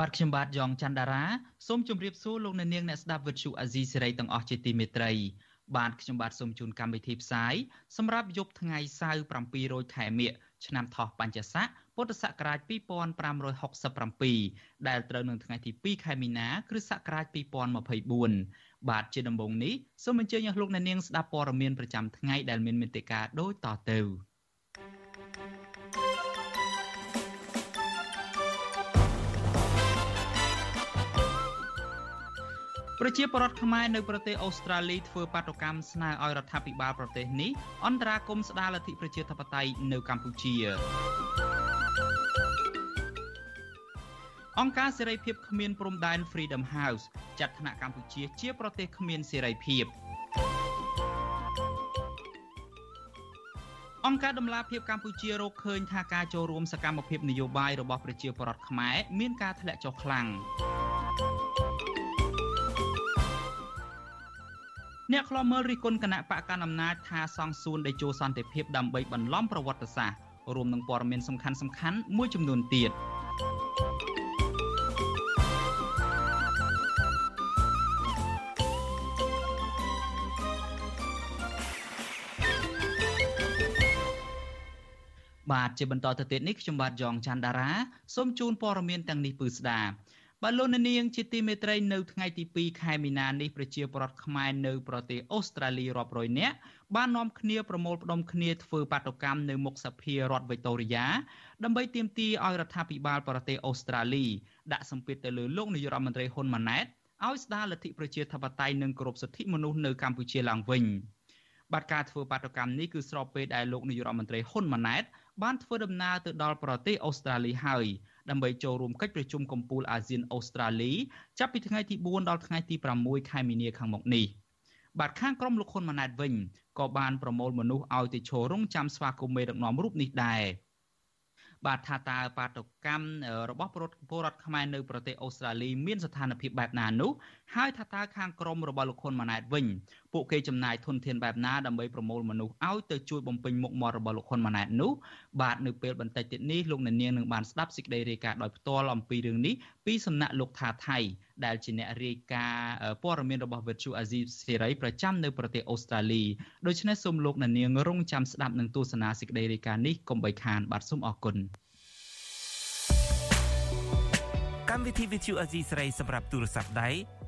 បាទខ្ញុំបាទយ៉ងច័ន្ទដារាសូមជម្រាបសួរលោកអ្នកនាងអ្នកស្ដាប់វិទ្យុអាស៊ីសេរីទាំងអស់ជាទីមេត្រីបាទខ្ញុំបាទសូមជូនកម្មវិធីផ្សាយសម្រាប់យប់ថ្ងៃសៅរ៍700ខែមិញឆ្នាំថោះបัญចស័កពុទ្ធសករាជ2567ដែលត្រូវនឹងថ្ងៃទី2ខែមីនាគ្រិស្តសករាជ2024បាទជាដំបូងនេះសូមអញ្ជើញអស់លោកអ្នកនាងស្ដាប់ព័ត៌មានប្រចាំថ្ងៃដែលមានមេត្តាដូចតទៅ ប្រជាពលរដ្ឋខ្មែរនៅប្រទេសអូស្ត្រាលីធ្វើបាតុកម្មស្នើឲ្យរដ្ឋាភិបាលប្រទេសនេះអន្តរាគមន៍ស្ដារលទ្ធិប្រជាធិបតេយ្យនៅកម្ពុជាអង្គការសេរីភាពគ្មានព្រំដែន Freedom House ចាត់ថ្នាក់កម្ពុជាជាប្រទេសគ្មានសេរីភាពអង្គការដំឡាភិបកម្ពុជារកឃើញថាការចូលរួមសកម្មភាពនយោបាយរបស់ប្រជាពលរដ្ឋខ្មែរមានការធ្លាក់ចុះខ្លាំង អ្នកខ្លាំមើលរិះគន់គណៈបកកណ្ដាលអំណាចថាសង់សួនដេជោសន្តិភាពដើម្បីបន្លំប្រវត្តិសាស្ត្ររួមនឹងព័ត៌មានសំខាន់សំខាន់មួយចំនួនទៀតបាទជាបន្តទៅទៀតនេះខ្ញុំបាទយ៉ងច័ន្ទដារាសូមជូនព័ត៌មានទាំងនេះពឺស្ដាបា ទលោកនាងជាទីមេត្រីនៅថ្ងៃទី2ខែមីនានេះប្រជាពលរដ្ឋខ្មែរនៅប្រទេសអូស្ត្រាលីរាប់រយនាក់បាននាំគ្នាប្រមូលផ្ដុំគ្នាធ្វើបាតុកម្មនៅមុខសភារដ្ឋវីតូរីយ៉ាដើម្បីទាមទារឲ្យរដ្ឋាភិបាលប្រទេសអូស្ត្រាលីដាក់សម្ពាធទៅលើលោកនាយរដ្ឋមន្ត្រីហ៊ុនម៉ាណែតឲ្យស្ដារលទ្ធិប្រជាធិបតេយ្យនិងគោរពសិទ្ធិមនុស្សនៅកម្ពុជាឡើងវិញបាទការធ្វើបាតុកម្មនេះគឺស្របពេលដែលលោកនាយរដ្ឋមន្ត្រីហ៊ុនម៉ាណែតបានធ្វើដំណើរទៅដល់ប្រទេសអូស្ត្រាលីហើយ ដើម្បីចូលរួមកិច្ចប្រជុំកំពូលអាស៊ានអូស្ត្រាលីចាប់ពីថ្ងៃទី4ដល់ថ្ងៃទី6ខែមីនាខាងមុខនេះបាទខាងក្រុមលោកហ៊ុនម៉ាណែតវិញក៏បានប្រមូលមនុស្សឲ្យទៅឈររងចាំស្វាគមន៍មេដឹកនាំរូបនេះដែរបាទថាតើបាតុកម្មរបស់ពលរដ្ឋខ្មែរនៅប្រទេសអូស្ត្រាលីមានស្ថានភាពបែបណានោះហើយថាតើខាងក្រមរបស់លោកហ៊ុនម៉ាណែតវិញពួកគេចំណាយធនធានបែបណាដើម្បីប្រមូលមនុស្សឲ្យទៅជួយបំពេញមុខមាត់របស់លោកហ៊ុនម៉ាណែតនោះបាទនៅពេលបន្តិចទៀតនេះលោកអ្នកនាងនឹងបានស្ដាប់សេចក្តីរាយការណ៍ដោយផ្ទាល់អំពីរឿងនេះពីសំណាក់លោកថាថៃដែលជាអ្នករាយការណ៍ព័ត៌មានរបស់វិទ្យុអាស៊ីសេរីប្រចាំនៅប្រទេសអូស្ត្រាលីដូច្នេះសូមលោកអ្នកនាងរងចាំស្ដាប់នឹងទស្សនាសេចក្តីរាយការណ៍នេះកុំបីខានបាទសូមអរគុណកម្មវិធីវិទ្យុអាស៊ីសេរីសម្រាប់ទូរស័ព្ទដៃ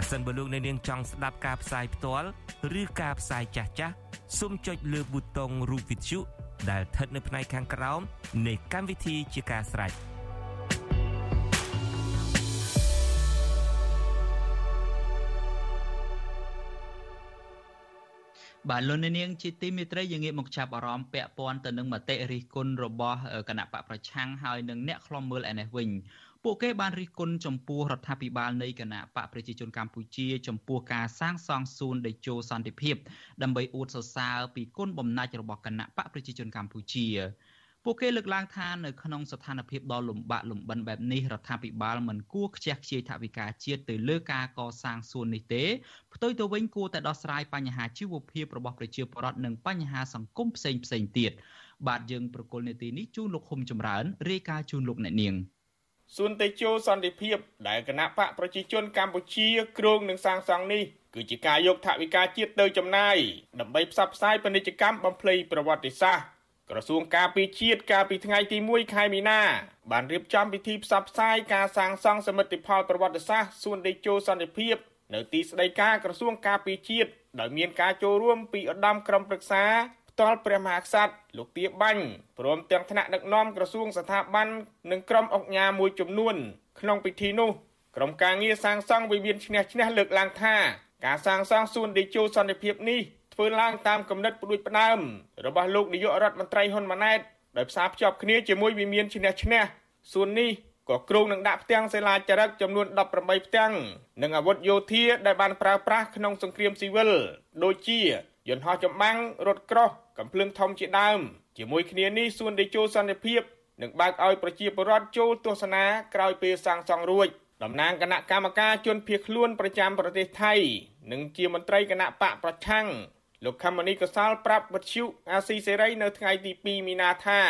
ប្រសិនបើលោកអ្នកនាងចង់ស្ដាប់ការផ្សាយផ្ទាល់ឬការផ្សាយចាស់ចាស់សូមចុចលើប៊ូតុងរូប Vithu ដែលស្ថិតនៅផ្នែកខាងក្រោមនៃកម្មវិធីជាការស្រេច។បាទលោកនាងជាទីមេត្រីយើងងាកមកចាប់អារម្មណ៍ពាក់ព័ន្ធទៅនឹងមតិរិះគន់របស់គណៈបកប្រឆាំងហើយនឹងអ្នកខ្លំមើលឯនេះវិញ ពួកគេបានរិះគន់ចំពោះរដ្ឋាភិបាលនៃគណៈបកប្រជាជនកម្ពុជាចំពោះការសាងសង់សួនដេជោសន្តិភាពដើម្បីអួតសរសើរពីគុណបំណាច់របស់គណៈបកប្រជាជនកម្ពុជាពួកគេលើកឡើងថានៅក្នុងស្ថានភាពដ៏លំបាកលំបិនបែបនេះរដ្ឋាភិបាលមិនគួរខ្ជះខ្ជាយថវិកាជាតិទៅលើការកសាងសួននេះទេផ្ទុយទៅវិញគួរតែដោះស្រាយបញ្ហាជីវភាពរបស់ប្រជាពលរដ្ឋនិងបញ្ហាសង្គមផ្សេងផ្សេងទៀតបាទយើងប្រកុលនេតិនេះជូនលោកហុំចម្រើនរាយការណ៍ជូនលោកអ្នកនាង សួនតេជោសន្តិភាពដែលគណៈបកប្រជាជនកម្ពុជាគ្រងនឹងសាងសង់នេះគឺជាការយកថវិកាជាតិទៅចំណាយដើម្បីផ្សព្វផ្សាយពាណិជ្ជកម្មបំភ្លៃប្រវត្តិសាស្ត្រក្រសួងការពារជាតិកាលពីថ្ងៃទី1ខែមីនាបានរៀបចំពិធីផ្សព្វផ្សាយការសាងសង់សមិទ្ធផលប្រវត្តិសាស្ត្រសួនដេជោសន្តិភាពនៅទីស្តីការក្រសួងការពារជាតិដោយមានការចូលរួមពីឧត្តមក្រុមប្រឹក្សា ផ្ទាល់ព្រះមហាក្សត្រលោកទាបាញ់ព្រមទាំងថ្នាក់ដឹកនាំក្រសួងស្ថាប័ននិងក្រុមអង្គការមួយចំនួន ក្នុងពិធីនោះក្រុមការងារសាងសង់វិមានឈ្នះឈ្នះលើកឡើងថាការសាងសង់សួនដេជោសន្តិភាពនេះធ្វើឡើងតាមគំនិតផ្ដួចផ្ដើមរបស់លោកនាយករដ្ឋមន្ត្រីហ៊ុនម៉ាណែតដោយផ្សារភ្ជាប់គ្នាជាមួយវិមានឈ្នះឈ្នះសួននេះក៏គ្រោងនឹងដាក់ផ្ទាំងសិលាចារឹកចំនួន18ផ្ទាំងនិងអាវុធយោធាដែលបានប្រើប្រាស់ក្នុងសង្គ្រាមស៊ីវិលដូចជាយន្តហោះចម្បាំងរថក្រោះ កំភ្លើងធំជាដើមជាមួយគ្នានេះសួនដេជោសន្តិភាពនឹងបើកឲ្យប្រជាពលរដ្ឋចូលទស្សនាក្រោយពេលសាងសង់រួចតំណាងគណៈកម្មការជនភៀសខ្លួនប្រចាំប្រទេសថៃនិងជាមន្ត្រីគណៈបកប្រឆាំងលោកខមនីកសលប្រាប់វិទ្យុអាស៊ីសេរីនៅថ្ងៃទី2មីនាថា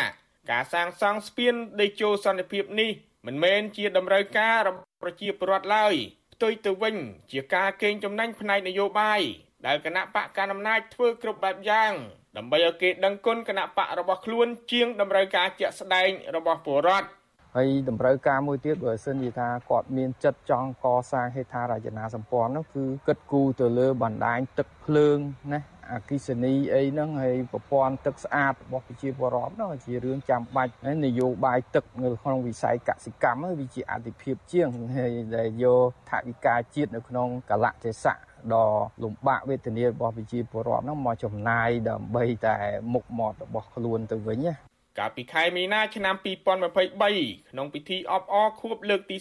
ការសាងសង់ស្ពានដេជោសន្តិភាពនេះមិនមែនជាតម្រូវការរបស់ប្រជាពលរដ្ឋឡើយផ្ទុយទៅវិញ ជាការកេងចំណេញផ្នែកនយោបាយដែលគណៈបកកណ្ដាលអំណាចធ្វើគ្រប់បែបយ៉ាង ដើម្បីឲ្យគេដឹងគុណគណៈបករបស់ខ្លួនជាងតម្រូវការជាក់ស្ដែងរបស់ពលរដ្ឋហើយតម្រូវការមួយទៀតបើសិនជាថាគាត់មានចិត្តចង់កសាងហេដ្ឋារចនាសម្ព័ន្ធនោះគឺគិតគូរទៅលើបណ្ដាញទឹកភ្លើងណា អគិសនីអីហ្នឹងហើយប្រព័ន្ធទឹកស្អាតរបស់ប្រជាពលរដ្ឋហ្នឹងជារឿងចាំបាច់នយោបាយទឹកនៅក្នុងវិស័យកសិកម្មវាជាអតិភិបជាងហើយដែលយកថវិកាជាតិនៅក្នុងកលៈទេសៈដ៏លំបាកវេទនារបស់ប្រជាពលរដ្ឋហ្នឹងមកចំណាយដើម្បីតែមុខមាត់របស់ខ្លួនទៅវិញណាកាលពីខែមីនាឆ្នាំ2023ក្នុងពិធីអបអរខួបលើកទី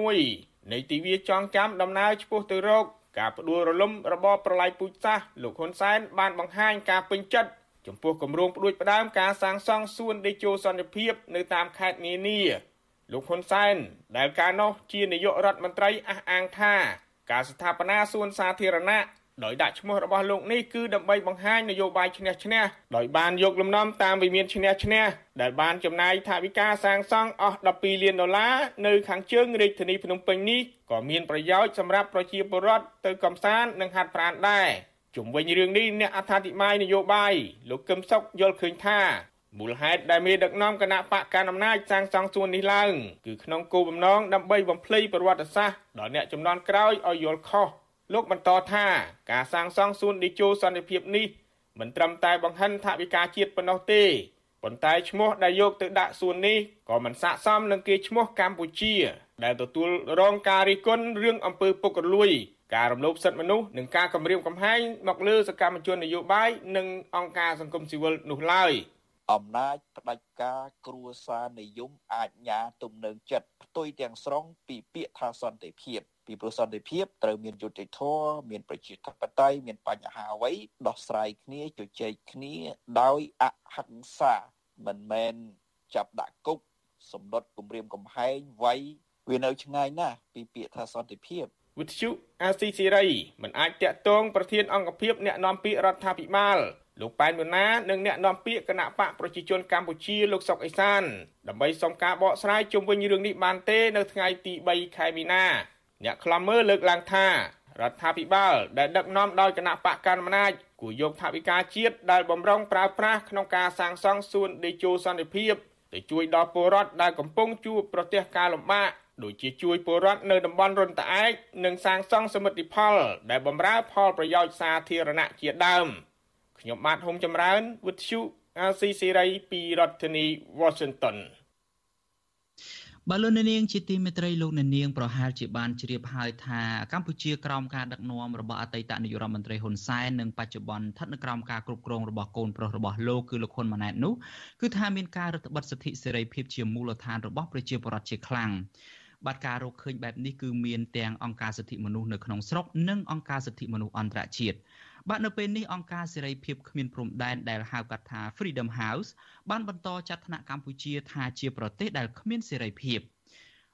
46នៃទិវាចងចាំដំណើរឆ្ពោះទៅរក ការផ្ដួលរលំរបបប្រល័យពូជសាសន៍លោកហ៊ុនសែនបានបង្ហាញការពេញចិត្តចំពោះគម្រោងផ្ដួចផ្ដើមការសាងសង់សួនដេជោសន្តិភាពនៅតាមខេត្តនានាលោកហ៊ុនសែនដែលកាលនោះជានាយករដ្ឋមន្ត្រីអះអាងថាការស្ថាបនាសួនសាធារណៈ ដោយដាក់ឈ្មោះរបស់លោកនេះគឺដើម្បីបង្ហាញនយោបាយឈ្នះឈ្នះដោយបានយកលំនាំតាមវិមានឈ្នះឈ្នះដែលបានចំណាយថវិកាសាងសង់អស់12លានដុល្លារនៅខាងជើងរាជធានីភ្នំពេញនេះក៏មានប្រយោជន៍សម្រាប់ប្រជាពលរដ្ឋទៅកំសាន្តនិងហាត់ប្រាណដែរជុំវិញរឿងនេះអ្នកអត្ថាធិប្បាយនយោបាយលោកកឹមសុខយល់ឃើញថាមូលហេតុដែលមានដឹកនាំគណៈបកកណ្ដាលអំណាចសាងសង់សួននេះឡើងគឺក្នុងគោលបំណងដើម្បីបំភ្លៃប្រវត្តិសាស្ត្រដល់អ្នកចំនួនក្រោយឲ្យយល់ខុស លោកបន្តថាការសាងសង់សួនឌីជោសន្តិភាពនេះមិនត្រឹមតែបង្ហាញថវិកាជាតិប៉ុណ្ណោះទេប៉ុន្តែឈ្មោះដែលយកទៅដាក់សួននេះក៏មិនស័ក្តិសមនឹងគេឈ្មោះកម្ពុជា ដែលទទួលរងការរិះគន់រឿងអំពើពុករលួយការរំលោភសិទ្ធិមនុស្សនិងការគំរាមកំហែងមកលើសកម្មជននយោបាយនិងអង្គការសង្គមស៊ីវិលនោះឡើយអំណាចផ្ដាច់ការគ្រួសារនិយមអាចញាទំនឹងចិត្តផ្ទុយទាំងស្រុងពីពាក្យថាសន្តិភាព ពីព្រោះសន្តិភាពត្រូវមានយុត្តិធម៌មានប្រជាធិបតេយ្យមានបញ្ហាអ្វីដោះស្រាយគ្នាជជែកគ្នាដោយអហិង្សាមិនមែនចាប់ដាក់គុកសម្ដុតគម្រាមកំហែងវាយវានៅឆ្ងាយណាស់ពីពាក្យថាសន្តិភាពវិទ្យុអាស៊ីសេរីមិនអាចតាក់ទងប្រធានអង្គភិបអ្នកនាំពាក្យរដ្ឋាភិបាលលោកប៉ែនមុណានិងអ្នកនាំពាក្យគណៈបកប្រជាជនកម្ពុជាលោកសុកអេសានដើម្បីសុំការបកស្រាយជុំវិញរឿងនេះបានទេនៅថ្ងៃទី3ខែមីនា អ្នកខ្លំមើលលើកឡើងថារដ្ឋាភិបាលដែលដឹកនាំដោយគណៈបកកណ្ដាលអំណាចគួរយកថវិកាជាតិដែលបំរុងប្រើប្រាស់ក្នុងការសាងសង់សួនដេជោសន្តិភាពទៅជួយដល់ពលរដ្ឋដែលកំពុងជួបប្រទះការលំបាកដូចជាជួយពលរដ្ឋនៅតំបន់រុនត្អែកនិងសាងសង់សមិទ្ធផល ដែលបម្រើផលប្រយោជន៍សាធារណៈជាដើមខ្ញុំបាទហុំចម្រើនវិទ្យុអាស៊ីសេរីពីរដ្ឋធានី Washington បលូននាងជាទីមេត្រីលោកនាងប្រហែលជាបានជ្រាបហើយថាកម្ពុជាក្រោមការដឹកនាំរបស់អតីតនាយករដ្ឋមន្ត្រីហ៊ុនសែននិងបច្ចុប្បន្នស្ថិតនៅក្រោមការគ្រប់គ្រងរបស់កូនប្រុសរបស់លោកគឺលោកហ៊ុនម៉ាណែតនោះគឺថាមានការរឹតបន្តឹងសិទ្ធិសេរីភាពជាមូលដ្ឋានរបស់ប្រជាពលរដ្ឋជាខ្លាំងបាទការរកឃើញបែបនេះគឺមានទាំងអង្គការសិទ្ធិមនុស្សនៅក្នុងស្រុកនិងអង្គការសិទ្ធិមនុស្សអន្តរជាតិ បាទនៅពេលនេះអង្គការសេរីភាពគ្មានព្រំដែនដែលហៅកាត់ថា Freedom House បានបន្តចាត់ថ្នាក់កម្ពុជាថាជាប្រទេសដែលគ្មានសេរីភាព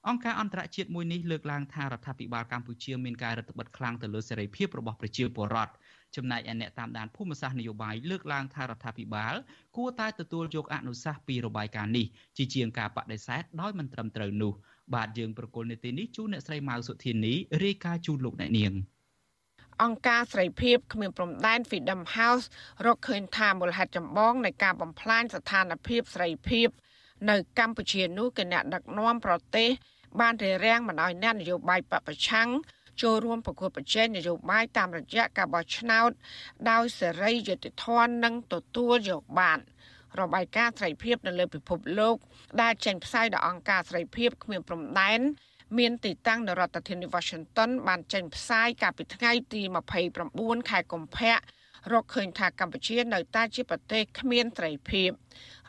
អង្គការអន្តរជាតិមួយនេះលើកឡើងថារដ្ឋាភិបាលកម្ពុជាមានការរឹតបន្តឹងខ្លាំងទៅលើសេរីភាពរបស់ប្រជាពលរដ្ឋចំណែកឯអ្នកតាមដានភូមិសាស្ត្រនយោបាយលើកឡើងថារដ្ឋាភិបាលគួរតែទទួលយកអនុសាសន៍ពីរបាយការណ៍នេះជាជាងការបដិសេធដោយមិនត្រឹមត្រូវនោះបាទយើងប្រកុលនេតិនេះជូនអ្នកស្រីម៉ៅសុធានីរាយការណ៍ជូនលោកអ្នកនាង អង្គការស្រីភាពគ្មានព្រំដែន Freedom House រកឃើញថាមូលហេតុចម្បងនៃការបំផ្លាញស្ថានភាពស្រីភាព នៅកម្ពុជានោះគឺអ្នកដឹកនាំប្រទេសបានរារាំងមិនឲ្យអ្នកនយោបាយបពប្រឆាំងចូលរួមប្រកួតប្រជែងនយោបាយតាមរយៈការបោះឆ្នោត ដោយសេរីយុត្តិធម៌និងទទួលយកបានរបាយការណ៍ស្រីភាពនៅលើពិភពលោកដែលចេញផ្សាយដោយអង្គការស្រីភាពគ្មានព្រំដែន មានទីតាំងនៅរដ្ឋធានី Washington បានចេញផ្សាយកាលពីថ្ងៃទី29ខែកុម្ភៈរកឃើញថាកម្ពុជានៅតែជាប្រទេសគ្មានត្រីភាព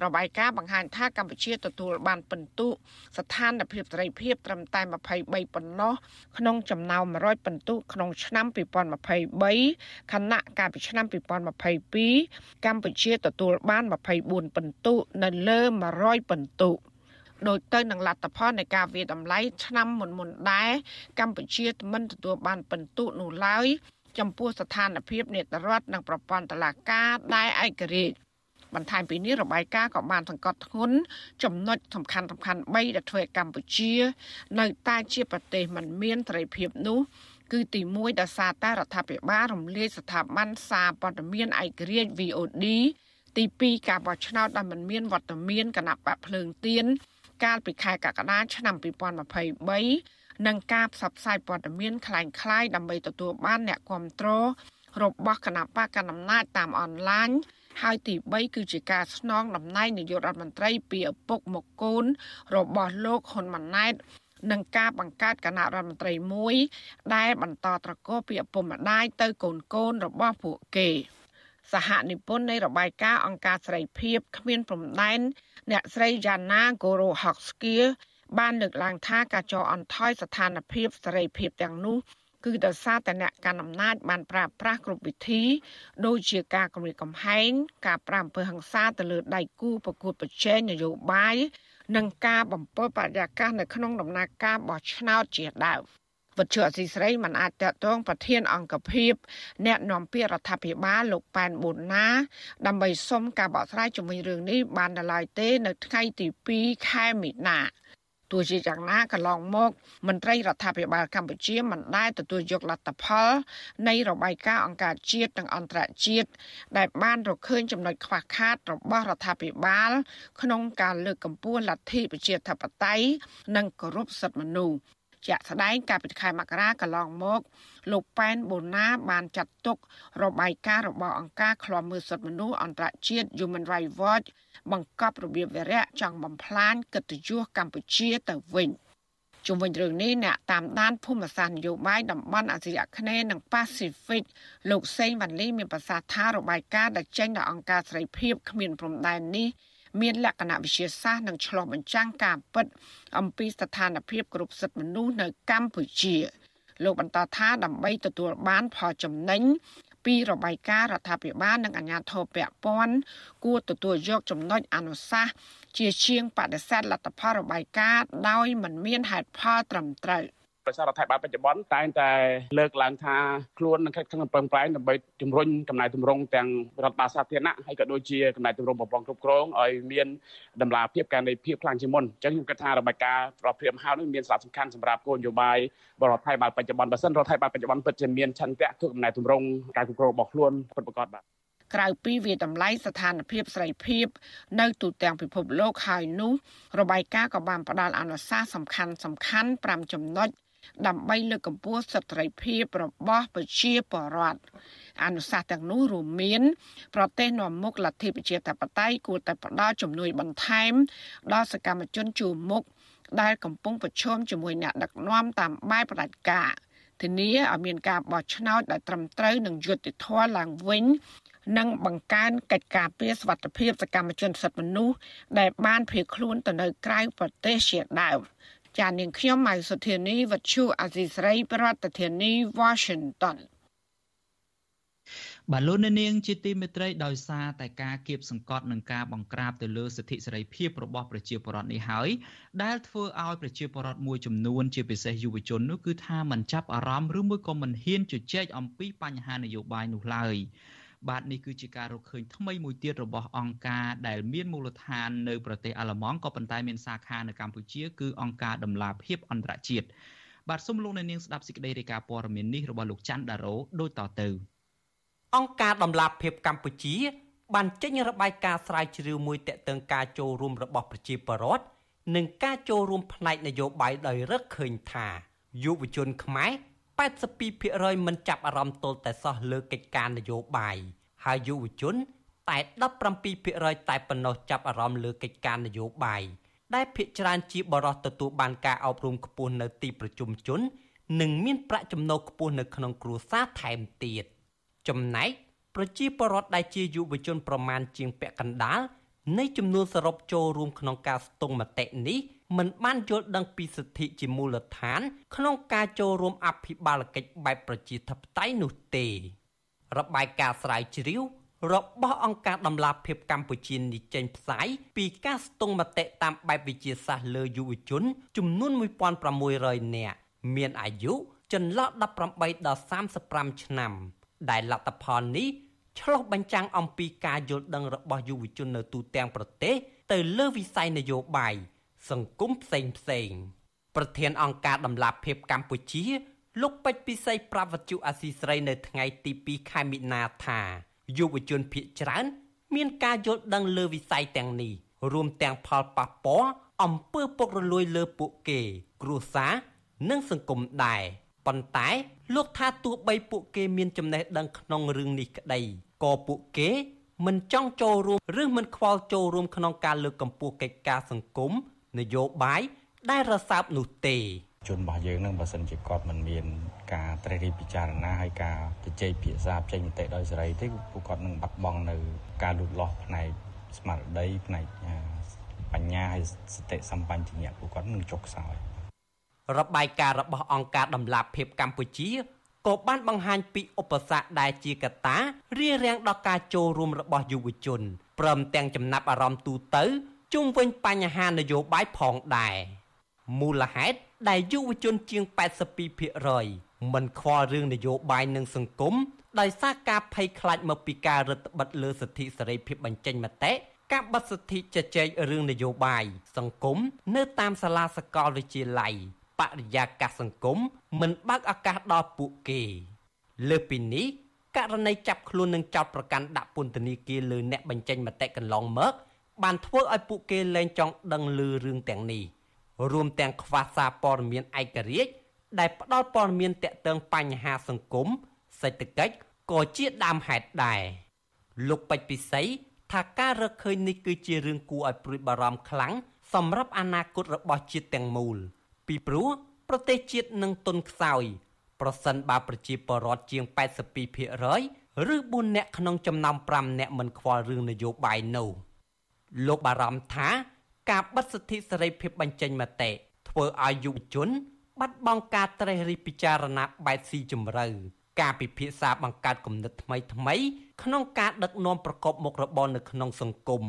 របាយការណ៍បង្ហាញថាកម្ពុជាទទួលបានពិន្ទុស្ថានភាពត្រីភាពត្រឹមតែ23ប៉ុណ្ណោះក្នុងចំណោម100ពិន្ទុក្នុងឆ្នាំ2023ខណៈកាលពីឆ្នាំ2022កម្ពុជាទទួលបាន24ពិន្ទុនៅលើ100ពិន្ទុ ដោយទៅនឹងលទ្ធផលនៃការវាតម្លៃឆ្នាំមុនមុនដែរកម្ពុជាមិនទទួលបានពិន្ទុនោះឡើយចំពោះស្ថានភាពនេតរដ្ឋនិងប្រព័ន្ធតុលាការដែលឯករាជ្យបន្ថែមពីនេះរបាយការណ៍ក៏បានសង្កត់ធ្ងន់ចំណុចសំខាន់សំខាន់3ដែលធ្វើឲ្យកម្ពុជា នៅតែជាប្រទេសមិនមានត្រីភាពនោះគឺទី1ដោយសារតែរដ្ឋាភិបាលរំលាយស្ថាប័នសារព័ត៌មានឯករាជ្យ VOD ទី2ការបោះឆ្នោតដែលមិនមានវត្តមានគណៈបកភ្លើងទៀន កាលពីខែកក្កដាឆ្នាំ2023និងការផ្សព្វផ្សាយព័ត៌មានคล้ายៗដើម្បីទទួលបានអ្នកគ្រប់គ្រងរបស់គណៈបកកណ្ដាលអំណាចតាមអនឡាញហើយទី3គឺជាការស្នងតំណែងនាយករដ្ឋមន្ត្រីពីឪពុកមកកូនរបស់លោកហ៊ុនម៉ាណែតនឹងការបង្កើតគណៈរដ្ឋមន្ត្រីមួយ ដែលបន្តត្រកូលពីឪពុកម្ដាយទៅកូនកូនរបស់ពួកគេ សហនិពន្ធនៃរបាយការណ៍អង្គការសេរីភាពគ្មានព្រំដែនអ្នកស្រីយ៉ាណាហ្គូរ៉ូហុកស្គៀបានលើកឡើងថាការចោអន្តថយស្ថានភាពសេរីភាពទាំងនោះគឺដោយសារតែអ្នកកាន់អំណាចបានប្រើប្រាស់គ្រប់វិធី ដូចជាការគម្រាមកំហែងការប្រាំអំពើហិង្សាទៅលើដៃគូប្រកួតប្រជែងនយោបាយនិងការបំពុលបរិយាកាសនៅក្នុងដំណើរការបោះឆ្នោតជាដើម វត្ថុអសីស្រីមិនអាចតតងប្រធានអង្គភិបអ្នកនាំពាក្យរដ្ឋាភិបាលលោកប៉ែនប៊ុនណា ដើម្បីសុំការបកស្រាយជំវិញរឿងនេះបានដល់ឡើយទេ នៅថ្ងៃទី2ខែមីនាទោះជាយ៉ាងណាកន្លងមកមន្ត្រីរដ្ឋាភិបាលកម្ពុជាមិនដែលទទួលយកលទ្ធផល នៃរបាយការណ៍អង្គការជាតិនិងអន្តរជាតិដែលបានរកឃើញចំណុចខ្វះខាតរបស់រដ្ឋាភិបាល ក្នុងការលើកកម្ពស់លទ្ធិប្រជាធិបតេយ្យនិងគោរពសិទ្ធិមនុស្ស ជាក់ស្ដែងកាលពីខែមករាកន្លងមក លោកប៉ែនបូណាបានចាត់ទុករបាយការណ៍របស់អង្គការឃ្លាំមើលសិទ្ធិមនុស្សអន្តរជាតិ Human Rights Watch បង្កប់របៀបវារៈចង់បំផ្លាញកិត្តិយសកម្ពុជាទៅវិញជុំវិញរឿងនេះអ្នកតាមដានភូមិសាស្ត្រនយោបាយតំបន់អាស៊ីអាគ្នេយ៍និងប៉ាស៊ីហ្វិកលោកសេងវ៉ាន់លីមានប្រសាសន៍ថារបាយការណ៍ដែលចេញដោយអង្គការសេរីភាពគ្មានព្រំដែននេះ មានលក្ខណៈវិទ្យាសាស្ត្រនិងឆ្លុះបញ្ចាំងការពិតអំពីស្ថានភាពគ្រប់សិទ្ធិមនុស្សនៅកម្ពុជាលោកបន្តថាដើម្បីទទួលបានផលចំណេញពីរបាយការណ៍រដ្ឋាភិបាលនិងអាជ្ញាធរពាក់ព័ន្ធគួរទទួលយកចំណុចអនុសាសន៍ជាជាងបដិសេធលទ្ធផលរបាយការណ៍ដោយមិនមានហេតុផលត្រឹមត្រូវ ប្រសាររដ្ឋាភិបាលបច្ចុប្បន្នតែងតែលើកឡើងថាខ្លួននឹងខិតខំប្រឹងប្រែងដើម្បីជំរុញកំណែទម្រង់ទាំងរដ្ឋបាលសាធារណៈហើយក៏ដូចជាកំណែទម្រង់ប្រព័ន្ធគ្រប់គ្រងឲ្យមានដំណាភាពការនៃភាពខ្លាំងជាងមុនអញ្ចឹងខ្ញុំគិតថារបាយការណ៍រដ្ឋព្រាមហៅនេះមានសារៈសំខាន់សម្រាប់គោលនយោបាយរដ្ឋាភិបាលបច្ចុប្បន្នបើសិនរដ្ឋាភិបាលបច្ចុប្បន្នពិតជាមានឆន្ទៈធ្វើកំណែទម្រង់ការគ្រប់គ្រងរបស់ខ្លួនពិតប្រាកដបាទក្រៅពីវាតម្លៃស្ថានភាពសេរីភាព នៅទូទាំងពិភពលោកហើយនោះរបាយការណ៍ក៏បានផ្ដល់អនុសាសន៍សំខាន់សំខាន់5ចំណុច ដើម្បីលើកកម្ពស់សិទ្ធិសេរីភាពរបស់ប្រជាពលរដ្ឋអនុសាសន៍ទាំងនោះរួមមាន ប្រទេសនាំមុខលទ្ធិប្រជាធិបតេយ្យគួរតែផ្ដល់ជំនួយបន្ថែម ដល់សកម្មជនជួរមុខដែលកំពុងប្រឈមជាមួយអ្នកដឹកនាំតាមបែបផ្ដាច់ការធានាឲ្យមានការបោះឆ្នោតដែលត្រឹមត្រូវនិងយុត្តិធម៌ឡើងវិញនិងបង្កើនកិច្ចការពារសវត្ថិភាពសកម្មជនសិទ្ធិមនុស្សដែលបានភៀសខ្លួនទៅនៅក្រៅប្រទេសជាដើម ចានាងខ្ញុំម៉ៅសុធានីវັດឈូអាស៊ីស្រីប្រធានាធិបតី Washington បាទលោកអ្នកនាងជាទីមេត្រីដោយសារតែការគៀបសង្កត់និងការបង្ក្រាបទៅលើសិទ្ធិសេរីភាពរបស់ប្រជាពលរដ្ឋនេះហើយដែលធ្វើឲ្យប្រជាពលរដ្ឋមួយចំនួនជាពិសេសយុវជននោះគឺថាមិនចាប់អារម្មណ៍ឬមួយក៏មិនហ៊ានជជែកអំពីបញ្ហានយោបាយនោះឡើយ បាទនេះគឺជាការរកឃើញថ្មីមួយទៀតរបស់អង្គការដែលមានមូលដ្ឋាននៅប្រទេសអាល្លឺម៉ង់ក៏ប៉ុន្តែមានសាខានៅកម្ពុជាគឺអង្គការដំឡាភិបអន្តរជាតិបាទសូមលោកអ្នកនាងស្ដាប់សេចក្តីរាយការណ៍ព័ត៌មាននេះរបស់លោកច័ន្ទដារ៉ូដូចតទៅ អង្គការដំឡាភិបកម្ពុជា បានចេញរបាយការណ៍ស្រាវជ្រាវមួយទាក់ទងការចូលរួមរបស់ប្រជាពលរដ្ឋនិងការចូលរួមផ្នែកនយោបាយដោយរកឃើញថាយុវជនខ្មែរ82%មិនចាប់អារម្មណ៍ទល់តែសោះលើកិច្ចការនយោបាយ ហើយយុវជនតែ17%តែប៉ុណ្ណោះចាប់អារម្មណ៍លើកិច្ចការនយោបាយដែលភាគច្រើនជាបរិសុទ្ធទទួលបានការអប់រំខ្ពស់នៅទីប្រជុំជន និងមានប្រាក់ចំណូលខ្ពស់នៅក្នុងគ្រួសារថែមទៀតចំណែកប្រជាពលរដ្ឋដែលជាយុវជនប្រមាណជាងពាក់កណ្ដាលនៃចំនួនសរុបចូលរួមក្នុងការស្ទង់មតិនេះមិនបានយល់ដឹងពីសិទ្ធិជាមូលដ្ឋាន ក្នុងការចូលរួមអភិបាលកិច្ចបែបប្រជាធិបតេយ្យនោះទេ របាយការណ៍ស្រាវជ្រាវរបស់អង្គការដំឡាភិបកម្ពុជានេះចេញផ្សាយពីការស្ទង់មតិតាមបែបវិទ្យាសាស្ត្រលើយុវជន ចំនួន1600នាក់មានអាយុចន្លោះ18ដល់35ឆ្នាំ ដែលលទ្ធផលនេះឆ្លុះបញ្ចាំងអំពីការយល់ដឹងរបស់យុវជននៅទូទាំងប្រទេស ទៅលើវិស័យនយោបាយសង្គមផ្សេងផ្សេងប្រធានអង្គការដំឡាភិបកម្ពុជា លោកពេជ្រពិសីប្រវត្តិអាស៊ីស្រីនៅថ្ងៃទី2ខែមិនិនាថាយុវជនភៀកច្រើន មានការយល់ដឹងលើវិស័យទាំងនេះរួមទាំងផលប៉ះពាល់អំពើពុករលួយលើពួកគេ គ្រួសារនិងសង្គមដែរប៉ុន្តែ លោកថាទោះបីពួកគេមានចំណេះដឹងក្នុងរឿងនេះក្តីក៏ពួកគេមិនចង់ចូលរួមឬមិនខ្វល់ចូលរួមក្នុងការលើកកម្ពស់កិច្ចការសង្គមនយោបាយដែលរសើបនោះទេ ជនរបស់យើងនឹងបើសិនជាគាត់មិនមានការត្រិះរិះពិចារណាហើយការជជែកភាសាចេញមតិដោយសេរីទេពួកគាត់នឹងបាត់បង់នៅការលូតលាស់ផ្នែកស្មារតីផ្នែកបញ្ញាហើយសតិសម្បញ្ញៈពួកគាត់នឹងចុះខ្សោយរបាយការណ៍របស់អង្គការដំឡាភិបកម្ពុជាក៏បានបង្ហាញពីឧបសគ្គដែលជាកត្តារារាំងដល់ការចូលរួមរបស់យុវជនព្រមទាំងចំណាប់អារម្មណ៍ទូទៅជុំវិញបញ្ហានយោបាយផងដែរមូលហេតុ ដែលយុវជនជាង82%មិនខ្វល់រឿងនយោបាយនិងសង្គមដោយសារការភ័យខ្លាចមកពីការរឹតបន្តឹងលើសិទ្ធិសេរីភាពបញ្ចេញមតិការបិទសិទ្ធិជជែករឿងនយោបាយសង្គមនៅតាមសាលាសកលវិទ្យាល័យបរិយាកាសសង្គមមិនបើកឱកាសដល់ពួកគេលើពីនេះករណីចាប់ខ្លួននិងចោទប្រកាន់ដាក់ពន្ធនាគារលើអ្នកបញ្ចេញមតិកន្លងមកបានធ្វើឲ្យពួកគេលែងចង់ដឹងឮរឿងទាំងនេះ រួមទាំងខ្វះសារព័ត៌មានឯករាជ្យដែលផ្ដល់ព័ត៌មានតាក់ទងបញ្ហាសង្គមសេដ្ឋកិច្ចក៏ជាដើមហេតុដែរលោកពេជ្រពិសីថាការរកឃើញនេះគឺជារឿងគួរឲ្យព្រួយបារម្ភខ្លាំងសម្រាប់អនាគតរបស់ជាតិទាំងមូល ពីព្រោះប្រទេសជាតិនឹងទុនខ្សោយប្រសិនបើប្រជាពលរដ្ឋជាង82%ឬ4នាក់ក្នុងចំណោម5នាក់មិនខ្វល់រឿងនយោបាយនោះលោកបារម្ភថា ការបិទសិទ្ធិសេរីភាពបញ្ចេញមតិធ្វើឲ្យយុវជន បាត់បង់ការត្រេះរិះពិចារណាបែបស៊ីជម្រៅការពិភាក្សាបង្កើតគំនិតថ្មីថ្មី ក្នុងការដឹកនាំប្រកបមុខរបរនៅក្នុងសង្គម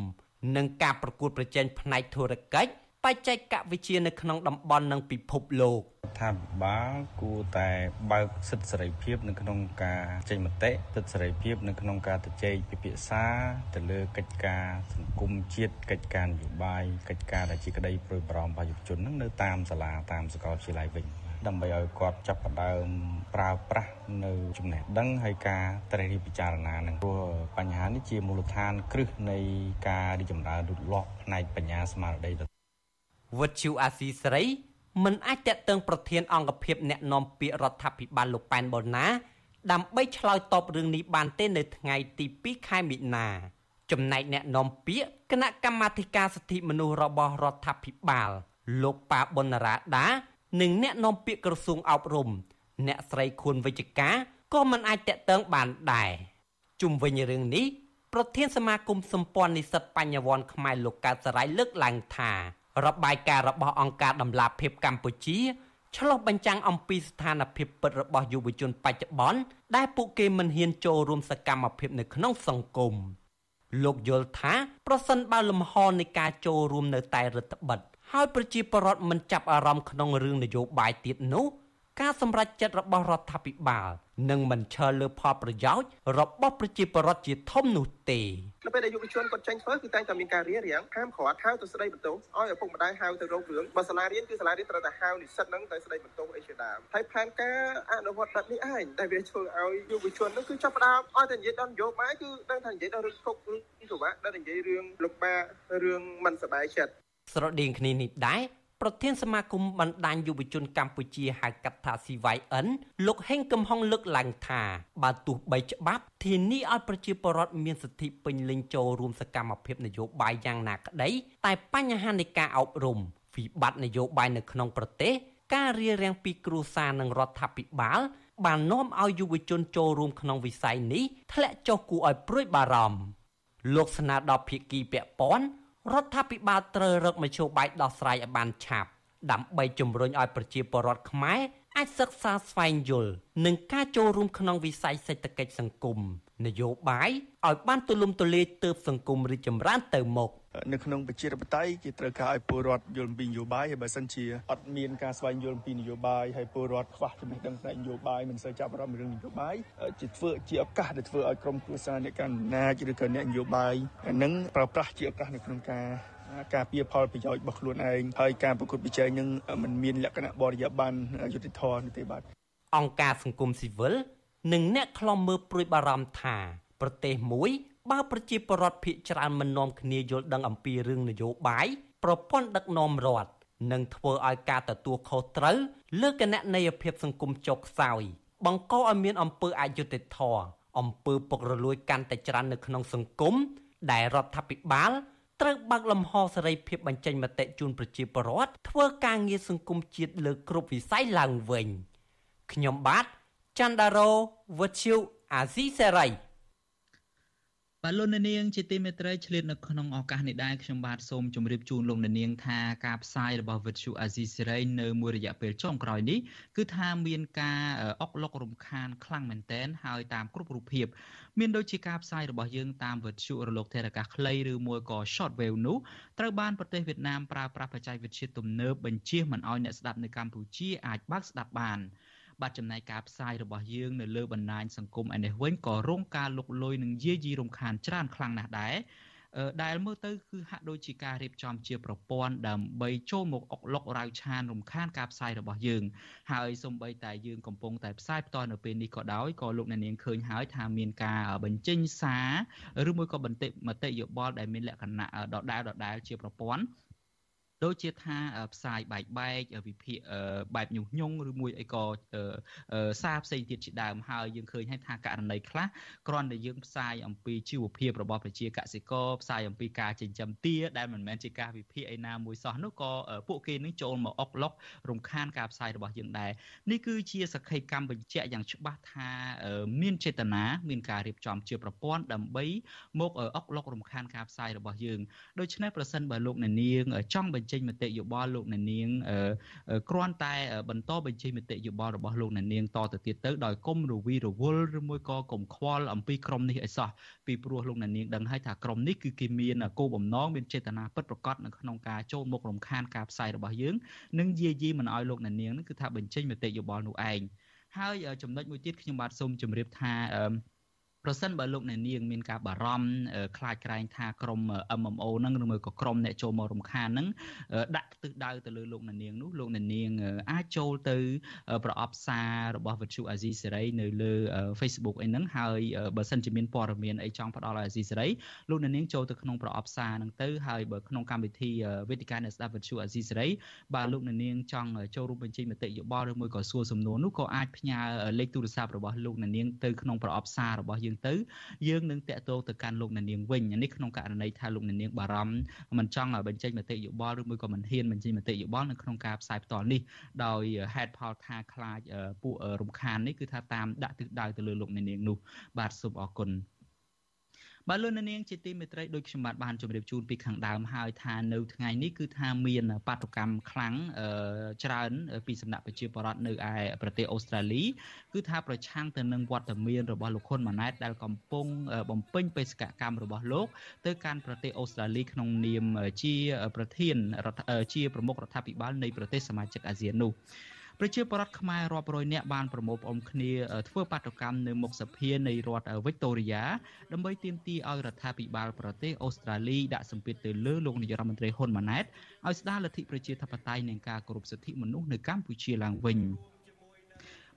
និងការប្រកួតប្រជែងផ្នែកធុរកិច្ច បច្ចេកវិទ្យានៅក្នុងតំបន់និងពិភពលោកថាបាលគួរតែបើកសិទ្ធិសេរីភាពនៅក្នុងការចេញមតិសិទ្ធិសេរីភាពនៅក្នុងការទៅជែកពិភាក្សាទៅលើកិច្ចការសង្គមជាតិកិច្ចការនយោបាយកិច្ចការដែលជាក្តីព្រួយបារម្ភរបស់យុវជននឹងនៅតាមសាលាតាមសាកលវិទ្យាល័យវិញដើម្បីឲ្យគាត់ចាប់ផ្ដើមប្រើប្រាស់នៅចំណេះដឹងហើយការត្រេះរិះពិចារណានឹងព្រោះបញ្ហានេះជាមូលដ្ឋានគ្រឹះនៃការរីកចម្រើនលូតលាស់ផ្នែកបញ្ញាស្មារតី វត្តជូអាស៊ីសេរីមិនអាចតេតឹងប្រធានអង្គភិបអ្នកនាំពាក្យរដ្ឋាភិបាលលោកប៉ែនបូណា ដើម្បីឆ្លើយតបរឿងនេះបានទេនៅថ្ងៃទី2ខែមិនិនាចំណែកអ្នកនាំពាក្យគណៈកម្មាធិការសិទ្ធិមនុស្សរបស់រដ្ឋាភិបាល លោកប៉ាប៊ុនរ៉ាដានិងអ្នកនាំពាក្យក្រសួងអប់រំ អ្នកស្រីខួនវិជ្ជការក៏មិនអាចតេតឹងបានដែរជុំវិញរឿងនេះប្រធានសមាគមសម្ព័ន្ធនិស្សិតបញ្ញវន្តខ្មែរលោកកើតសរាយលើកឡើងថា របាយការណ៍របស់អង្គការដំឡាភិបកម្ពុជាឆ្លុះបញ្ចាំងអំពីស្ថានភាពពិតរបស់យុវជនបច្ចុប្បន្នដែលពួកគេមិនហ៊ានចូលរួមសកម្មភាពនៅក្នុងសង្គមលោកយល់ថាប្រសិនបើលំហនៃការចូលរួមនៅតែរដ្ឋបិទហើយប្រជាពលរដ្ឋមិនចាប់អារម្មណ៍ក្នុងរឿងនយោបាយទៀតនោះ ការសម្រេចចិត្តរបស់រដ្ឋាភិបាលនិងមិនឈលលើផលប្រយោជន៍របស់ប្រជាពលរដ្ឋជាធំនោះទេនៅពេលដែលយុវជនគាត់ចេញធ្វើគឺតែងតែមានការរៀបរៀងហាមឃាត់ហៅទៅស្ដីបន្ទោសឲ្យឪពុកម្ដាយហៅទៅរោគរឿងបើសាលារៀនគឺសាលារៀនត្រូវតែហៅនិស្សិតហ្នឹងទៅស្ដីបន្ទោសអីជាដើមហើយផែនការអនុវត្តបែបនេះឯងតែវាធ្វើឲ្យយុវជនហ្នឹងគឺចាប់ផ្ដើមឲ្យតែនិយាយដល់នយោបាយគឺដឹងថានិយាយដល់រឿងគុករឿងពិបាកដល់និយាយរឿងលំបាករឿងមិនសប្បាយចិត្តស្រដៀងគ្នានេះដែរ ប្រធានសមាគមបណ្ដាញយុវជនកម្ពុជាហៅកាត់ថា CYN លោកហេងកំហុងលើកឡើងថាបើទោះបីច្បាប់ធានាឲ្យប្រជាពលរដ្ឋមានសិទ្ធិពេញលេញចូលរួមសកម្មភាពនយោបាយយ៉ាងណាក្តីតែបញ្ហានៃការអប់រំវិបត្តិនយោបាយនៅក្នុងប្រទេសការរៀបរៀងពីគ្រួសារនិងរដ្ឋាភិបាលបាននាំឲ្យយុវជនចូលរួមក្នុងវិស័យនេះធ្លាក់ចុះគួរឲ្យព្រួយបារម្ភលោកស្នើដល់ភាគីពាក់ព័ន្ធ រដ្ឋាភិបាលត្រូវរកមធ្យោបាយដោះស្រាយឲ្យបានឆាប់ដើម្បីជំរុញឲ្យប្រជាពលរដ្ឋខ្មែរអាចសិក្សាស្វែងយល់និងការចូលរួមក្នុងវិស័យសេដ្ឋកិច្ចសង្គម នយោបាយឲ្យបានទូលំទូលាយទើបសង្គមរីកចម្រើនទៅមុខនៅក្នុងប្រជាធិបតេយ្យគេត្រូវការឲ្យពលរដ្ឋយល់ពីនយោបាយហើយបើសិនជាអត់មានការស្វែងយល់ពីនយោបាយហើយពលរដ្ឋខ្វះចំណេះដឹងផ្នែកនយោបាយមិនសូវចាប់អារម្មណ៍រឿងនយោបាយជាធ្វើជាឱកាសដែលធ្វើឲ្យក្រុមគ្រួសារអ្នកកាន់អំណាចឬក៏អ្នកនយោបាយនឹងប្រើប្រាស់ជាឱកាសនៅក្នុងការការពៀផលប្រយោជន៍របស់ខ្លួនឯងហើយការប្រកួតប្រជែងនឹងมันមានលក្ខណៈបរិយាបន្នយុតិធម៌នោះទេបាទអង្គការសង្គមស៊ីវិល និងអ្នកខ្លំមើលព្រួយបារម្ភថាប្រទេសមួយបើប្រជាពលរដ្ឋភាគច្រើនមិននាំគ្នាយល់ដឹងអំពីរឿងនយោបាយប្រព័ន្ធដឹកនាំរដ្ឋនឹងធ្វើឲ្យការទទួលខុសត្រូវលើគណនេយ្យភាពសង្គមចុះខ្សោយបង្កឲ្យមានអំពើអយុត្តិធម៌អំពើពុករលួយកាន់តែច្រើននៅក្នុងសង្គមដែលរដ្ឋាភិបាលត្រូវបើកលំហសេរីភាពបញ្ចេញមតិជូនប្រជាពលរដ្ឋធ្វើការងារសង្គមជាតិលើគ្រប់វិស័យឡើងវិញខ្ញុំបាទ ច័ន្ទដារោវុទ្ធុអាស៊ីសេរីបាទលោកនាងជាទីមេត្រីឆ្លៀតនៅក្នុងឱកាសនេះដែរខ្ញុំបាទសូមជម្រាបជូនលោកនាងថាការផ្សាយរបស់វិទ្យុអាស៊ីសេរីនៅមួយរយៈពេលចុងក្រោយនេះគឺថាមានការអុកឡុករំខានខ្លាំងមែនទែនហើយតាមគ្រប់រូបភាពមានដូចជាការផ្សាយរបស់យើងតាមវិទ្យុរលកធារកាសខ្លីឬមួយក៏ short wave នោះត្រូវបានប្រទេសវៀតណាមប្រើប្រាស់បច្ចេកវិទ្យាទំនើបបញ្ជាមិនឲ្យអ្នកស្ដាប់នៅកម្ពុជាអាចបើកស្ដាប់បាន បាទចំណែកការផ្សាយរបស់យើងនៅលើបណ្ដាញសង្គមឯនេះវិញក៏រងការលុកលុយនិងយាយីរំខានច្រើនខ្លាំងណាស់ដែរដែលមើលទៅគឺហាក់ដូចជាការរៀបចំជាប្រព័ន្ធដើម្បីចូលមកអុកឡុករៅឆានរំខានការផ្សាយរបស់យើង ហើយសំបីតែយើងកំពុងតែផ្សាយផ្ទាល់នៅពេលនេះក៏ដោយក៏លោកអ្នកនាងឃើញហើយថាមានការបញ្ចេញសារឬមួយក៏បន្តិមតិយោបល់ដែលមានលក្ខណៈដដែលដដែលជាប្រព័ន្ធ ដូចជាថាផ្សាយបែកបែកវិភាគបែបញុះញង់ឬមួយអីក៏សារផ្សេងទៀតជាដើមហើយយើងឃើញហើយថាករណីខ្លះគ្រាន់តែយើងផ្សាយអំពីជីវភាពរបស់ប្រជាកសិករផ្សាយអំពីការចិញ្ចឹមទាដែលមិនមែនជាការវិភាគឯណាមួយសោះនោះក៏ពួកគេនឹងចូលមកអុកឡុករំខានការផ្សាយរបស់យើងដែរនេះគឺជាសក្ខីកម្មបញ្ជាក់យ៉ាងច្បាស់ថាមានចេតនាមានការរៀបចំជាប្រព័ន្ធដើម្បីមកអុកឡុករំខានការផ្សាយរបស់យើងដូច្នេះប្រសិនបើលោកអ្នកនាងចង់បញ្ចេញមតិយោបល់លោកអ្នកនាងគ្រាន់តែបន្តបញ្ចេញមតិយោបល់របស់លោកអ្នកនាងតទៅទៀតទៅដោយគុំរវីរវល់ឬមួយក៏កុំខ្វល់អំពីក្រុមនេះឲ្យសោះពីព្រោះលោកអ្នកនាងដឹងហើយថាក្រុមនេះគឺគេមានគោលបំណងមានចេតនាពិតប្រាកដនៅក្នុងការចូលមករំខានការផ្សាយរបស់យើងនិងយាយីមិនឲ្យលោកអ្នកនាងគឺថាបញ្ចេញមតិយោបល់នោះឯងហើយចំណុចមួយទៀតខ្ញុំបាទសូមជម្រាបថា ប្រសិនបើលោកអ្នកនាងមានការបារម្ភខ្លាចក្រែងថាក្រុម MMO ហ្នឹងឬមួយក៏ក្រុមអ្នកចូលមករំខានហ្នឹងដាក់ទិសដៅទៅលើលោកអ្នកនាងនោះលោកអ្នកនាងអាចចូលទៅប្រអប់សាររបស់វិទ្យុអាស៊ីសេរីនៅលើ Facebook អីហ្នឹងហើយបើសិនជាមានព័ត៌មានអីចង់ផ្ដល់ឲ្យអាស៊ីសេរីលោកអ្នកនាងចូលទៅក្នុងប្រអប់សារហ្នឹងទៅហើយបើក្នុងកម្មវិធីវេទិកាអ្នកស្ដាប់វិទ្យុអាស៊ីសេរីបាទលោកអ្នកនាងចង់ចូលរួមបញ្ចេញមតិយោបល់ឬមួយក៏សួរសំណួរនោះក៏អាចផ្ញើលេខទូរស័ព្ទរបស់លោកអ្នកនាងទៅក្នុងប្រអប់សាររបស់យើងទៅយើងនឹងតាក់ទងទៅកាន់លោកអ្នកនាងវិញនេះក្នុងករណីថាលោកអ្នកនាងបារម្ភមិនចង់បញ្ចេញមតិយោបល់ឬមួយក៏មិនហ៊ានបញ្ចេញមតិយោបល់នៅក្នុងការផ្សាយផ្ទាល់នេះដោយហេតុផលថាខ្លាចពួករំខាននេះគឺថាតាមដាក់ទិសដៅទៅលើលោកអ្នកនាងនោះបាទសូមអរគុណ បាទលោកនាងជាទីមេត្រីដូចខ្ញុំបាទបានជម្រាបជូនពីខាងដើមហើយថានៅថ្ងៃនេះគឺថាមានបាតុកម្មខ្លាំងច្រើន ពីសំណាក់ប្រជាពលរដ្ឋនៅឯប្រទេសអូស្ត្រាលីគឺថាប្រឆាំងទៅនឹងវត្តមានរបស់លោកហ៊ុនម៉ាណែតដែលកំពុងបំពេញបេសកកម្មរបស់លោកទៅកាន់ប្រទេសអូស្ត្រាលីក្នុងនាមជាប្រធានជាប្រមុខរដ្ឋាភិបាលនៃប្រទេសសមាជិកអាស៊ាននោះ ប្រជាពលរដ្ឋខ្មែររាប់រយនាក់បានប្រមូលផ្តុំគ្នាធ្វើបាតុកម្មនៅមុខសភានៃរដ្ឋវិកតូរីយ៉ាដើម្បីទាមទារឲ្យរដ្ឋាភិបាលប្រទេសអូស្ត្រាលីដាក់សម្ពាធទៅលើលោកនាយរដ្ឋមន្ត្រីហ៊ុនម៉ាណែតឲ្យស្ដារលទ្ធិប្រជាធិបតេយ្យនិងការគោរពសិទ្ធិមនុស្សនៅកម្ពុជាឡើងវិញ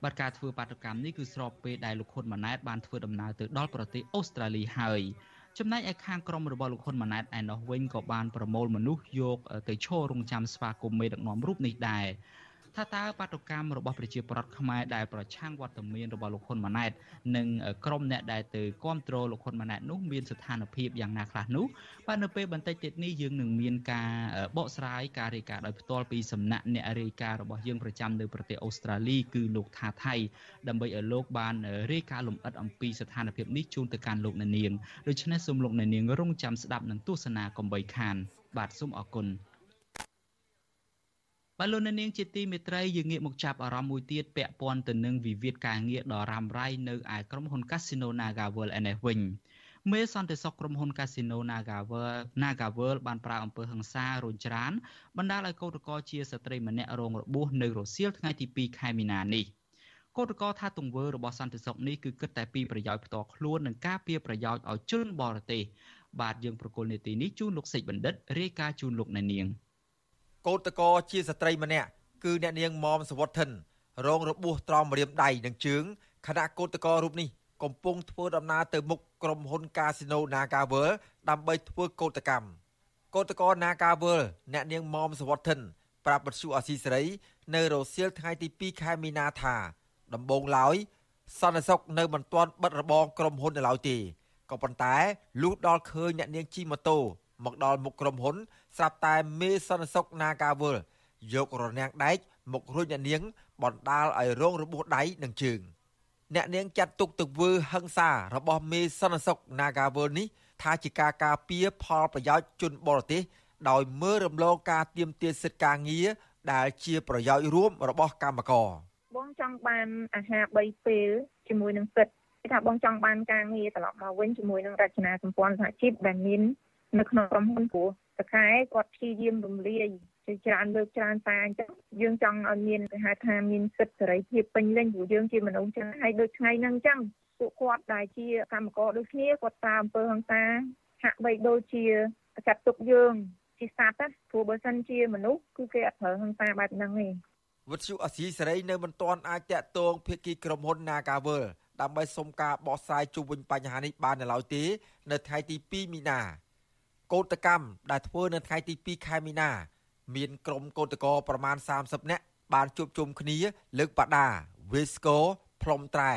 បាទការធ្វើបាតុកម្មនេះគឺស្របពេលដែលលោកហ៊ុនម៉ាណែតបានធ្វើដំណើរទៅដល់ប្រទេសអូស្ត្រាលីហើយចំណែកឯខាងក្រុមរបស់លោកហ៊ុនម៉ាណែតឯណោះវិញក៏បានប្រមូលមនុស្សយកទៅឈររងចាំស្វាគមន៍មេដឹកនាំរូបនេះដែរ ថាតើបាតុកម្មរបស់ប្រជាប្រដ្ឋខ្មែរដែលប្រឆាំងវត្តមានរបស់លោកហ៊ុនម៉ាណែតនិងក្រុមអ្នកដែលទៅគ្រប់គ្រងលោកហ៊ុនម៉ាណែតនោះមានស្ថានភាពយ៉ាងណាខ្លះនោះបាទនៅពេលបន្តិចទៀតនេះយើងនឹងមានការបកស្រាយការរាយការណ៍ដោយផ្ទាល់ពីសំណាក់អ្នករាយការណ៍របស់យើងប្រចាំនៅប្រទេសអូស្ត្រាលីគឺលោកថាថៃដើម្បីឲ្យលោកបានរាយការណ៍លម្អិតអំពីស្ថានភាពនេះជូនទៅកាន់លោកអ្នកនាងដូច្នេះសូមលោកអ្នកនាងរងចាំស្ដាប់និងទស្សនាកំបីខានបាទសូមអរគុណ បាទលោកនាងជាទីមេត្រីយើងងាកមកចាប់អារម្មណ៍មួយទៀតពាក់ព័ន្ធទៅនឹងវិវាទការងារដ៏រ៉ាំរ៉ៃនៅឯក្រុមហ៊ុន Casino NagaWorld ឯនេះវិញមេសន្តិសុខក្រុមហ៊ុន Casino NagaWorld NagaWorld បានប្រើអំពើហិង្សារុញច្រានបណ្ដាលឲ្យកោតក្រជាស្ត្រីម្នាក់រងរបួសនៅរសៀលថ្ងៃទី2ខែមីនានេះកោតក្រថាទង្វើរបស់សន្តិសុខនេះគឺគិតតែពីប្រយោជន៍ផ្ទាល់ខ្លួននិងការពារប្រយោជន៍ឲ្យជនបរទេសបាទយើងប្រកុលនេតិនេះជូនលោកសេចបណ្ឌិតរាយការណ៍ជូនលោកអ្នកនាង។ កោតកោជាស្ត្រីម្នាក់គឺអ្នកនាងមុំសវត្ថិនរងរបួសត្រង់ម្រាមដៃនិងជើងខណៈកោតកោរូបនេះកំពុងធ្វើដំណើរទៅមុខក្រុមហ៊ុនកាស៊ីណូ Naga World ដើម្បីធ្វើកោតកម្មកោតកោ Naga World អ្នកនាងមុំសវត្ថិនប្រាប់បទសុអសីសេរី នៅរសៀលថ្ងៃទី2ខែមីនាថាដំបងឡើយសន្តិសុខនៅមិនទាន់បិទរបងក្រុមហ៊ុននៅឡើយទេក៏ប៉ុន្តែលុះដល់ឃើញអ្នកនាងជិះម៉ូតូមកដល់មុខក្រុមហ៊ុន ស្រាប់តែមេសន្តិសុខនាការវលយករនាំងដែកមករុញអ្នកនាងបណ្ដាលឲ្យរងរបួសដៃនិងជើងអ្នកនាងចាត់ទុកទង្វើហិង្សារបស់មេសន្តិសុខ Nagawal នេះថាជាការការពារផលប្រយោជន៍ជនបរទេសដោយមើលរំលងការទៀមទាសិទ្ធិការងារដែលជាប្រយោជន៍រួមរបស់កម្មករបងចង់បានអាហារ3ពេលជាមួយនឹងសិទ្ធិថាបងចង់បានការងារត្រឡប់មកវិញជាមួយនឹងរចនាសម្ព័ន្ធសហជីពដែលមាន នៅក្នុងក្រុមហ៊ុនព្រោះតកែគាត់ព្យាយាមរំលាយជាច្រើនលើកច្រើនតាអញ្ចឹងយើងចង់ឲ្យមានគេហៅថាមានសិទ្ធិសេរីភាពពេញលេញព្រោះយើងជាមនុស្សចឹងហើយដូចថ្ងៃហ្នឹងអញ្ចឹងពួកគាត់ដែលជាកម្មករដូចគ្នាគាត់តាមអំពើហិង្សាហាក់បីដូចជាចាត់ទុកយើងជាសត្វណាព្រោះបើសិនជាមនុស្សគឺគេអត់ប្រើហិង្សាបែបហ្នឹងទេវិទ្យុអសីសេរីនៅមិនទាន់អាចតាក់ទងភាគីក្រុមហ៊ុន Nagawal ដើម្បីសុំការបកស្រាយជុំវិញបញ្ហានេះបាននៅឡើយទេ នៅថ្ងៃទី2មីនា កោតកម្មដែលធ្វើនៅថ្ងៃទី2ខែមីនាមានក្រុមកោតក្រប្រមាណ30នាក់បានជួបជុំគ្នា លើកបដាវេស្កូផ្លុំត្រែ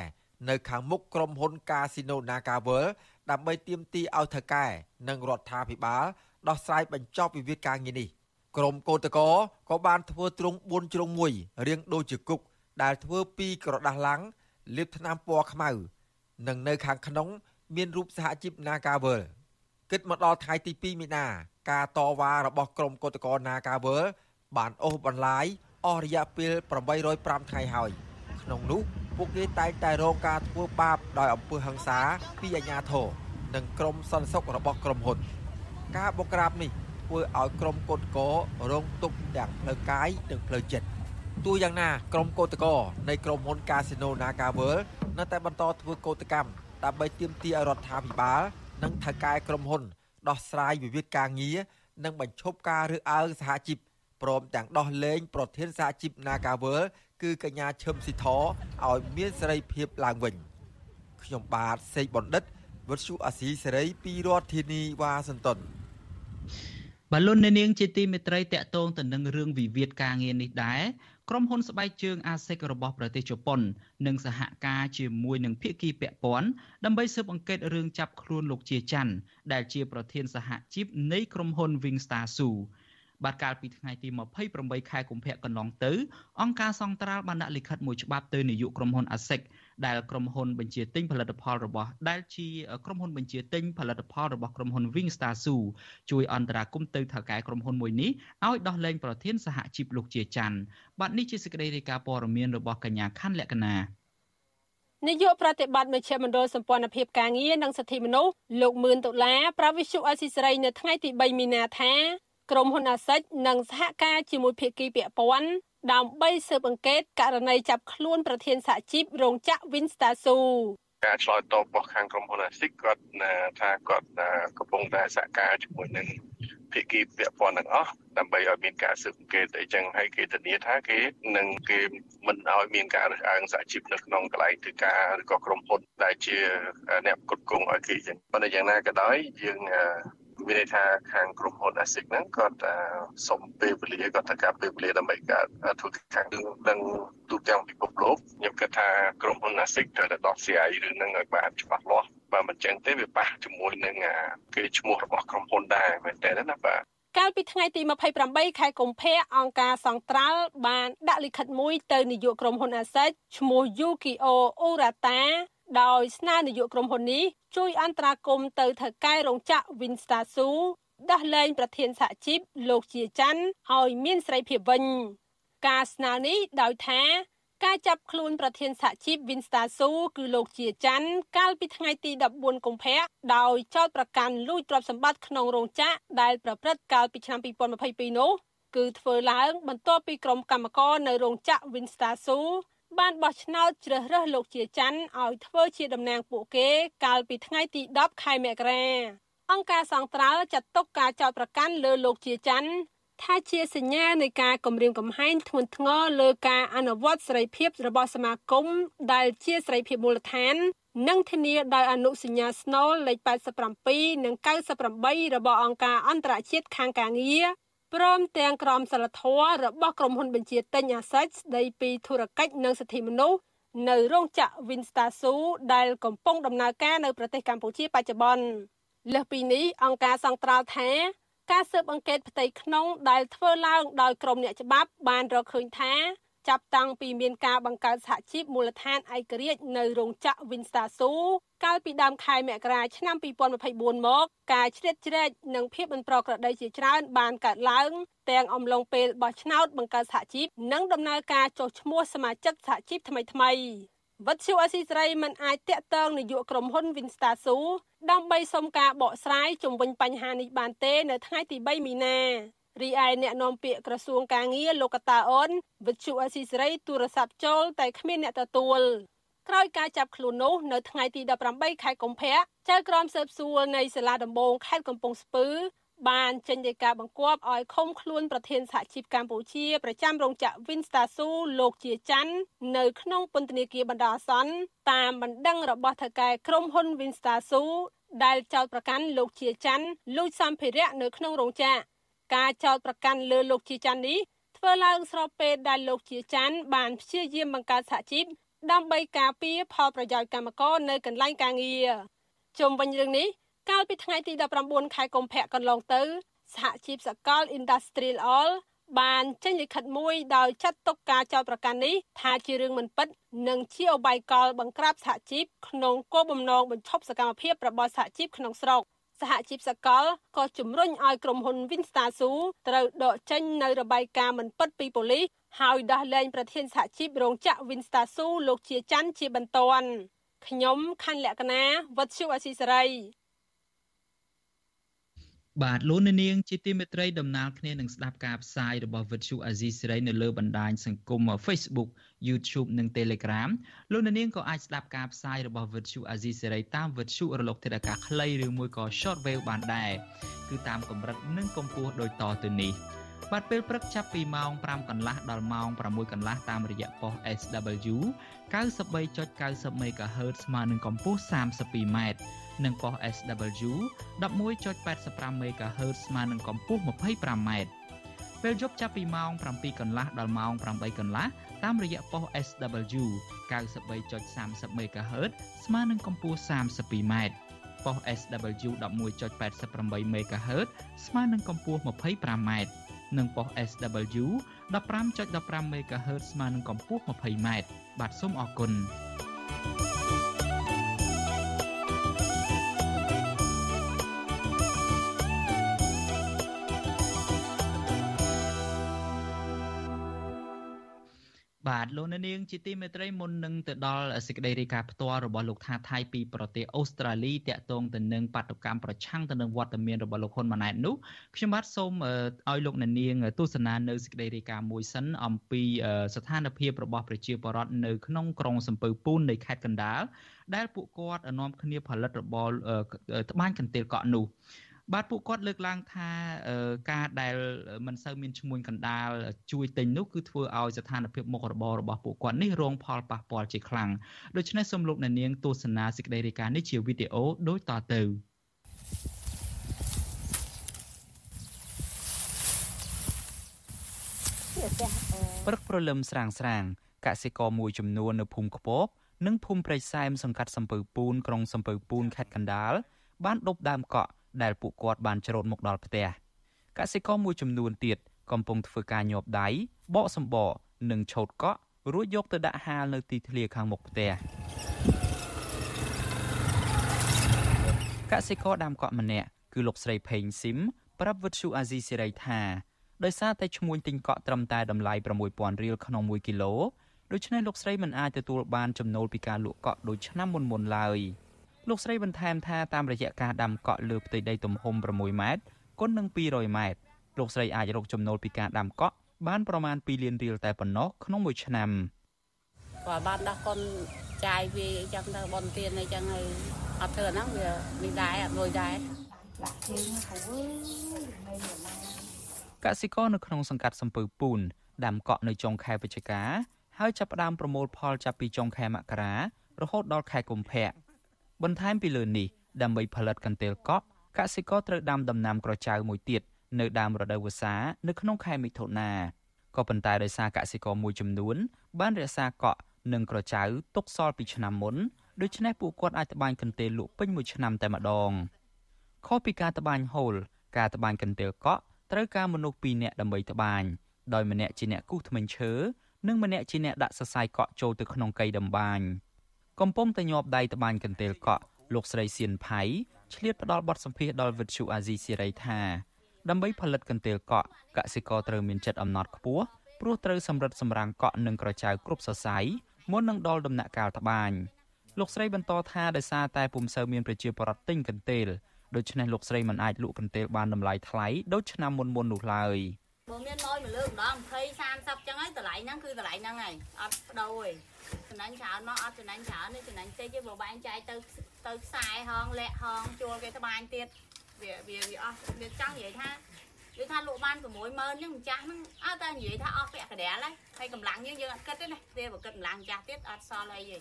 នៅខាងមុខក្រុមហ៊ុនកាស៊ីណូ Naga World ដើម្បីទាមទារឲ្យថៅកែនិងរដ្ឋាភិបាលដោះស្រាយបញ្ចប់វិវាទការងារនេះក្រុមកោតក្រក៏បានធ្វើទ្រង់4ជ្រុងមួយរៀងដូចជាគុក ដែលធ្វើពីក្រដាស់ឡាំងលាបថ្នាំពណ៌ខ្មៅ និងនៅខាងក្នុង មានរូបសហជីព Naga World គិតមកដល់ថ្ងៃទី2មីនាការតវ៉ារបស់ក្រុមកោតក្រ Nagawal បានអូសបន្លាយអស់រយៈពេល805ថ្ងៃហើយក្នុងនោះពួកគេតែងតែរងការធ្វើបាបដោយអំពើហិង្សាពីអាជ្ញាធរនិងក្រុមសន្តិសុខរបស់ក្រុមហ៊ុនការបុកក្រាបនេះធ្វើឲ្យក្រុមកោតក្ររងទុក្ខទាំងផ្លូវកាយនិងផ្លូវចិត្តទោះយ៉ាងណាក្រុមកោតក្រនៃក្រុមហ៊ុន Casino Nagawal នៅតែបន្តធ្វើកោតកម្មដើម្បីទាមទារឲ្យរដ្ឋាភិបាល និងថៅកែក្រុមហ៊ុន ដោះស្រាយវិវាទការងារនិងបញ្ឈប់ការរើសអើងសហជីពព្រមទាំងដោះលែងប្រធានសហជីព Nagawal គឺកញ្ញាឈឹមស៊ីធឲ្យមានសេរីភាពឡើងវិញខ្ញុំបាទសេកបណ្ឌិតវុទ្ធុអាស៊ីសេរីពីរដ្ឋធានីវ៉ាស៊ីនតោនបលុននាងជាទីមេត្រីតកតងទៅនឹងរឿងវិវាទការងារនេះដែរ ក្រុមហ៊ុនស្បែកជើងអាសិករបស់ប្រទេសជប៉ុននឹងសហការជាមួយនឹងភាគីពាក់ព័ន្ធដើម្បីស៊ើបអង្កេតរឿងចាប់ខ្លួនលោកជាច័ន្ទដែលជាប្រធានសហជីពនៃក្រុមហ៊ុន Wingstar Su បាទកាលពីថ្ងៃទី28ខែកុម្ភៈកន្លងទៅអង្គការសង្ត្រាល់បានដាក់លិខិតមួយច្បាប់ទៅនាយកក្រុមហ៊ុន ASIC ដែលក្រុមហ៊ុនបញ្ជាទិញផលិតផលរបស់ដែលជាក្រុមហ៊ុនបញ្ជាទិញផលិតផលរបស់ក្រុមហ៊ុន Wingstar Su ជួយអន្តរាគមន៍ទៅថៅកែក្រុមហ៊ុនមួយនេះឲ្យដោះលែងប្រធានសហជីពលោកជាច័ន្ទបាទនេះជាសេចក្តីរាយការណ៍ព័ត៌មានរបស់កញ្ញាខណ្ឌលក្ខណានាយកប្រតិបត្តិមជ្ឈមណ្ឌលសម្ព័ន្ធភាពការងារនិងសិទ្ធិមនុស្សលោកមឿនដុល្លារប្រាវិសុអេស៊ីស្រីនៅថ្ងៃទី3មីនាថាក្រុមហ៊ុនអាសិចនឹងសហការជាមួយភាគីពាក់ព័ន្ធ ដើម្បីស៊ើបអង្កេតករណីចាប់ខ្លួនប្រធានសហជីពរោងចក្រ Winstasu ការឆ្លើយតបរបស់ខាងក្រុមហ៊ុនអាស៊ីកគាត់ថាគាត់កំពុងតែសហការជាមួយនឹងភភាគីពាក់ព័ន្ធទាំងអស់ដើម្បីឲ្យមានការស៊ើបអង្កេតអីចឹងហើយគេធានាថាគេនឹងគេមិនឲ្យមានការរើសអើងសហជីពនៅក្នុងកន្លែងធ្វើការឬក៏ក្រុមហ៊ុនដែលជាអ្នកគ្រប់គ្រងឲ្យគេចឹងប៉ុន្តែយ៉ាងណាក៏ដោយយើង មានន័យថាខាងក្រុមហ៊ុន ASIC ហ្នឹងគាត់សុំពេលវេលាគាត់ត្រូវការពេលវេលាដើម្បីការធ្វើខាងនឹងទូទាំងពិភពលោកខ្ញុំគិតថាក្រុមហ៊ុន ASIC ត្រូវតែដោះស្រាយរឿងហ្នឹងឲ្យបានច្បាស់លាស់បើមិនចឹងទេវាប៉ះជាមួយនឹងគេឈ្មោះរបស់ក្រុមហ៊ុនដែរមែនតើណាបាទកាលពីថ្ងៃទី28ខែកុម្ភៈអង្គការសង្ត្រាល់បានដាក់លិខិតមួយទៅនាយកក្រុមហ៊ុនអាសេចឈ្មោះ Yukio Urata ដោយស្នើនាយកក្រុមហ៊ុននេះជួយអន្តរាគមន៍ទៅថៅកែរោងចក្រ Winstasu ដោះលែងប្រធានសហជីពលោកជាច័ន្ទឲ្យមានសេរីភាពវិញ ការស្នើនេះដោយថាការចាប់ខ្លួនប្រធានសហជីព Winstasu គឺលោកជាច័ន្ទកាលពីថ្ងៃទី14កុម្ភៈដោយចោទប្រកាន់លួចទ្រព្យសម្បត្តិក្នុងរោងចក្រដែលប្រព្រឹត្តកាលពីឆ្នាំ2022នោះគឺធ្វើឡើងបន្ទាប់ពីក្រុមកម្មករនៅរោងចក្រ Winstasu បានបោះឆ្នោតជ្រើសរើសលោកជាច័ន្ទឲ្យធ្វើជាតំណាងពួកគេ កាលពីថ្ងៃទី10ខែមករាអង្គការសង្ត្រាល់ចាត់ទុកការចោទប្រកាន់លើលោកជាច័ន្ទថាជាសញ្ញានៃការគម្រាមកំហែងធ្ងន់ធ្ងរលើការអនុវត្តសេរីភាពរបស់សមាគមដែលជាសេរីភាពមូលដ្ឋាន និងធានាដោយអនុសញ្ញាស្នូលលេខ87និង98របស់អង្គការអន្តរជាតិខាងការងារ ព្រមទាំងក្រមសីលធម៌របស់ក្រុមហ៊ុនបញ្ជាទិញអាសេចស្ដីពីធុរកិច្ចនិងសិទ្ធិមនុស្សនៅរោងចក្រ Winstasu ដែលកំពុងដំណើរការនៅប្រទេសកម្ពុជាបច្ចុប្បន្នលើសពីនេះអង្គការសង្ត្រាល់ថាការស៊ើបអង្កេតផ្ទៃក្នុងដែលធ្វើឡើងដោយក្រុមអ្នកច្បាប់បានរកឃើញថា ចាប់តាំងពីមានការបង្កើតសហជីពមូលដ្ឋានឯករាជ្យនៅរោងចក្រ Winstasu កាលពីដើមខែមករាឆ្នាំ2024មកការជ្រៀតជ្រែកនិងភាពមិនប្រក្រតីជាច្រើនបានកើតឡើងទាំងអំឡុងពេលបោះឆ្នោតបង្កើតសហជីពនិងដំណើរការចុះឈ្មោះសមាជិកសហជីពថ្មីថ្មីវត្តឈូអស៊ីស្រីមិនអាចតាក់ទងនាយកក្រុមហ៊ុន Winstasu ដើម្បីសុំការបកស្រាយជំវិញបញ្ហានេះបានទេ នៅថ្ងៃទី3មីនា រីឯអ្នកនាំពាក្យក្រសួងកាងារលោកកតាអូនវិទ្យុអស៊ីសេរីទូរស័ព្ទចូលតែគ្មានអ្នកទទួលក្រោយការចាប់ខ្លួននោះនៅថ្ងៃទី18ខែកុម្ភៈចៅក្រមស៊ើបសួរនៃសាលាដំបងខេត្តកំពង់ស្ពឺបានចេញដីកាបង្គាប់ឲ្យឃុំខ្លួនប្រធានសហជីពកម្ពុជាប្រចាំរោងចក្រ Winstasu លោកជាច័ន្ទនៅក្នុងពន្ធនាគារបណ្ដោះអាសន្នតាមបណ្ដឹងរបស់ថៅកែក្រុមហ៊ុន Winstasu ដែលចោទប្រកាន់លោកជាច័ន្ទលួចសម្ភារៈនៅក្នុងរោងចក្រ ការចោទប្រកាន់លើលោកជាច័ន្ទនេះធ្វើឡើងស្របពេលដែលលោកជាច័ន្ទបានព្យាយាមបង្កើតសហជីពដើម្បីការពារផលប្រយោជន៍កម្មករនៅកន្លែងការងារជុំវិញរឿងនេះកាលពីថ្ងៃទី19ខែកុម្ភៈកន្លងទៅសហជីពសកល Industrial All បានចេញលិខិតមួយដោយចាត់ទុកការចោទប្រកាន់នេះថាជារឿងមិនពិតនិងជាអបាយកលបង្ក្រាបសហជីពក្នុងគោលបំណងបញ្ឈប់សកម្មភាពរបស់សហជីពក្នុងស្រុក សហជីពសកលក៏ជំរុញឲ្យក្រុមហ៊ុន Winstasu ត្រូវដកចេញនៅរបាយការណ៍មិនពិតពីប៉ូលីសហើយដោះលែងប្រធានសហជីពរោងចក្រ Winstasu លោកជាច័ន្ទជាបន្ទាន់ខ្ញុំខណ្ឌលក្ខណាវត្តឈូអសីសេរីបាទលោកនាងជាទីមេត្រីដំណើរគ្នានឹងស្ដាប់ការផ្សាយរបស់វិទ្យុអាស៊ីសេរីនៅលើបណ្ដាញសង្គម Facebook YouTube និង Telegram លោកនាងក៏អាចស្ដាប់ការផ្សាយរបស់វិទ្យុអាស៊ីសេរីតាមវិទ្យុរលកធាតុអាកាសខ្លីឬមួយក៏ Shortwave បានដែរគឺតាមកម្រិតនិងកម្ពស់ដូចតទៅនេះបាទពេលព្រឹកចាប់ពីម៉ោង5កន្លះដល់ម៉ោង6កន្លះតាមរយៈប៉ុស SW 93.90 MHz ស្មើនឹងកម្ពស់ 32m និងប៉ុស SW 11.85 MHz ស្មើនឹងកម្ពស់ 25m ពេលយប់ចាប់ពីម៉ោង7កន្លះដល់ម៉ោង8កន្លះ តាមរយៈប៉ុស SW 93.30 MHz ស្មើនឹងកម្ពស់ 32m ប៉ុស SW 11.88 MHz ស្មើនឹងកម្ពស់ 25m និងប៉ុស SW 15.15 MHz ស្មើនឹងកម្ពស់ 20m បាទសូមអរគុណ thank you លោកនាងជាទីមេត្រីមុននឹងទៅដល់សេចក្តីរាយការណ៍ផ្ទាល់របស់លោកថាថៃពីប្រទេសអូស្ត្រាលីតាក់ទងទៅនឹងបាតុកម្មប្រឆាំងទៅនឹងវត្តមានរបស់លោកហ៊ុនម៉ាណែតនោះខ្ញុំបាទសូមឲ្យលោកនាងទស្សនានៅសេចក្តីរាយការណ៍មួយសិនអំពីស្ថានភាពរបស់ប្រជាពលរដ្ឋនៅក្នុងក្រុងសំពៅពូននៃខេត្តកណ្ដាលដែលពួកគាត់នាំគ្នាផលិតរបរត្បាញកន្ទេលកក់នោះ បាទពួកគាត់លើកឡើងថាការដែលមិនសូវមានឈ្មួញកណ្ដាលជួយទិញនោះគឺធ្វើឲ្យស្ថានភាពមុខរបររបស់ពួកគាត់នេះរងផលប៉ះពាល់ជាខ្លាំងដូច្នេះសូមលោកអ្នកនាងទស្សនាសេចក្តីរាយការណ៍នេះជាវីដេអូដូចតទៅព្រឹកព្រលឹមស្រាងស្រាងកសិករមួយចំនួននៅភូមិខ្ពកនិងភូមិព្រៃសែមសង្កាត់សំពៅពូនក្រុងសំពៅពូនខេត្តកណ្ដាលបានដប់ដើមកក់ ដែលពួកគាត់បានច្រូតមកដល់ផ្ទះកសិករមួយចំនួនទៀតកំពុងធ្វើការញាប់ដៃបកសម្បកនិងឆោតកក់រួចយកទៅដាក់ហាលនៅទីធ្លាខាងមុខផ្ទះកសិករដាំកក់ម្នាក់គឺលោកស្រីផេងស៊ីមប្រាប់វិទ្យុអាស៊ីសេរីថាដោយសារតែឈ្មួញទិញកក់ត្រឹមតែតម្លៃ6000រៀលក្នុង1គីឡូដូច្នេះលោកស្រីមិនអាចទទួលបានចំណូលពីការលក់កក់ដូចឆ្នាំមុនមុនឡើយ លោកស្រីបន្ថែមថាតាមរយៈការដាំកក់លើផ្ទៃដីទំហំ6ម៉ែត្រគុណនឹង200ម៉ែត្រលោកស្រីអាចរកចំណូលពីការដាំកក់បានប្រមាណ2លានរៀលតែប៉ុណ្ណោះក្នុងមួយឆ្នាំគាត់បានដោះកូនចាយវាអញ្ចឹងទៅបនទៀនអញ្ចឹងហើយអត់ធ្វើហ្នឹងវានេះដែរអត់លុយដែរដាក់ជើងហៅកសិករនៅក្នុងសង្កាត់សំពៅពូនដាំកក់នៅចុងខែវិច្ឆិកាហើយចាប់ផ្ដើមប្រមូលផលចាប់ពីចុងខែមករារហូតដល់ខែកុម្ភៈ បន្ថែមពីលើនេះដើម្បីផលិតកន្ទេលកក់កសិករត្រូវដាំដំណាំក្រចៅមួយទៀតនៅដើមរដូវវស្សានៅក្នុងខែមិថុនាក៏ប៉ុន្តែដោយសារកសិករមួយចំនួន បានរក្សាកក់និងក្រចៅទុកសល់ពីឆ្នាំមុនដូច្នេះពួកគាត់អាចត្បាញកន្ទេលលក់ពេញមួយឆ្នាំតែម្ដងខុសពីការត្បាញហូលការត្បាញកន្ទេលកក់ត្រូវការមនុស្ស2នាក់ដើម្បីត្បាញដោយម្នាក់ជាអ្នកគូសធ្មេញឈើនិងម្នាក់ជាអ្នកដាក់សរសៃកក់ចូលទៅក្នុងកៃតម្បាញ កំពុងតែញាប់ដៃត្បាញកន្ទេលកក់លោកស្រីសៀនផៃឆ្លៀតផ្ដល់បទសម្ភាសដល់វិទ្យុអាស៊ីសេរីថាដើម្បីផលិតកន្ទេលកក់កសិករត្រូវមានចិត្តអំណត់ខ្ពស់ព្រោះត្រូវសម្រិតសម្រាំងកក់និងក្រចៅគ្រប់សរសៃមុននឹងដល់ដំណាក់កាលត្បាញលោកស្រីបន្តថាដោយសារតែពុំសូវមានប្រជាពលរដ្ឋទិញកន្ទេលដូច្នេះលោកស្រីមិនអាចលក់កន្ទេលបានតម្លៃថ្លៃដូចឆ្នាំមុនមុននោះឡើយ បើមានលយមួយលើកម្ដង20 30ចឹងហើយតម្លៃហ្នឹងគឺតម្លៃហ្នឹងហើយអត់បដូរទេចំណេញច្រើនមកអត់ចំណេញច្រើនទេចំណេញតិចទេបើបែងចែកទៅទៅខ្សែហងលាក់ហងជួលគេត្បាញទៀតវាវាវាអស់វាចង់និយាយថាវាថាលក់បាន60000ហ្នឹងម្ចាស់ហ្នឹងអើតែនិយាយថាអស់ពាក់កណ្ដាលហើយហើយកម្លាំងយើងយើងអត់គិតទេណាវាបើគិតកម្លាំងម្ចាស់ទៀតអត់សល់អីទេ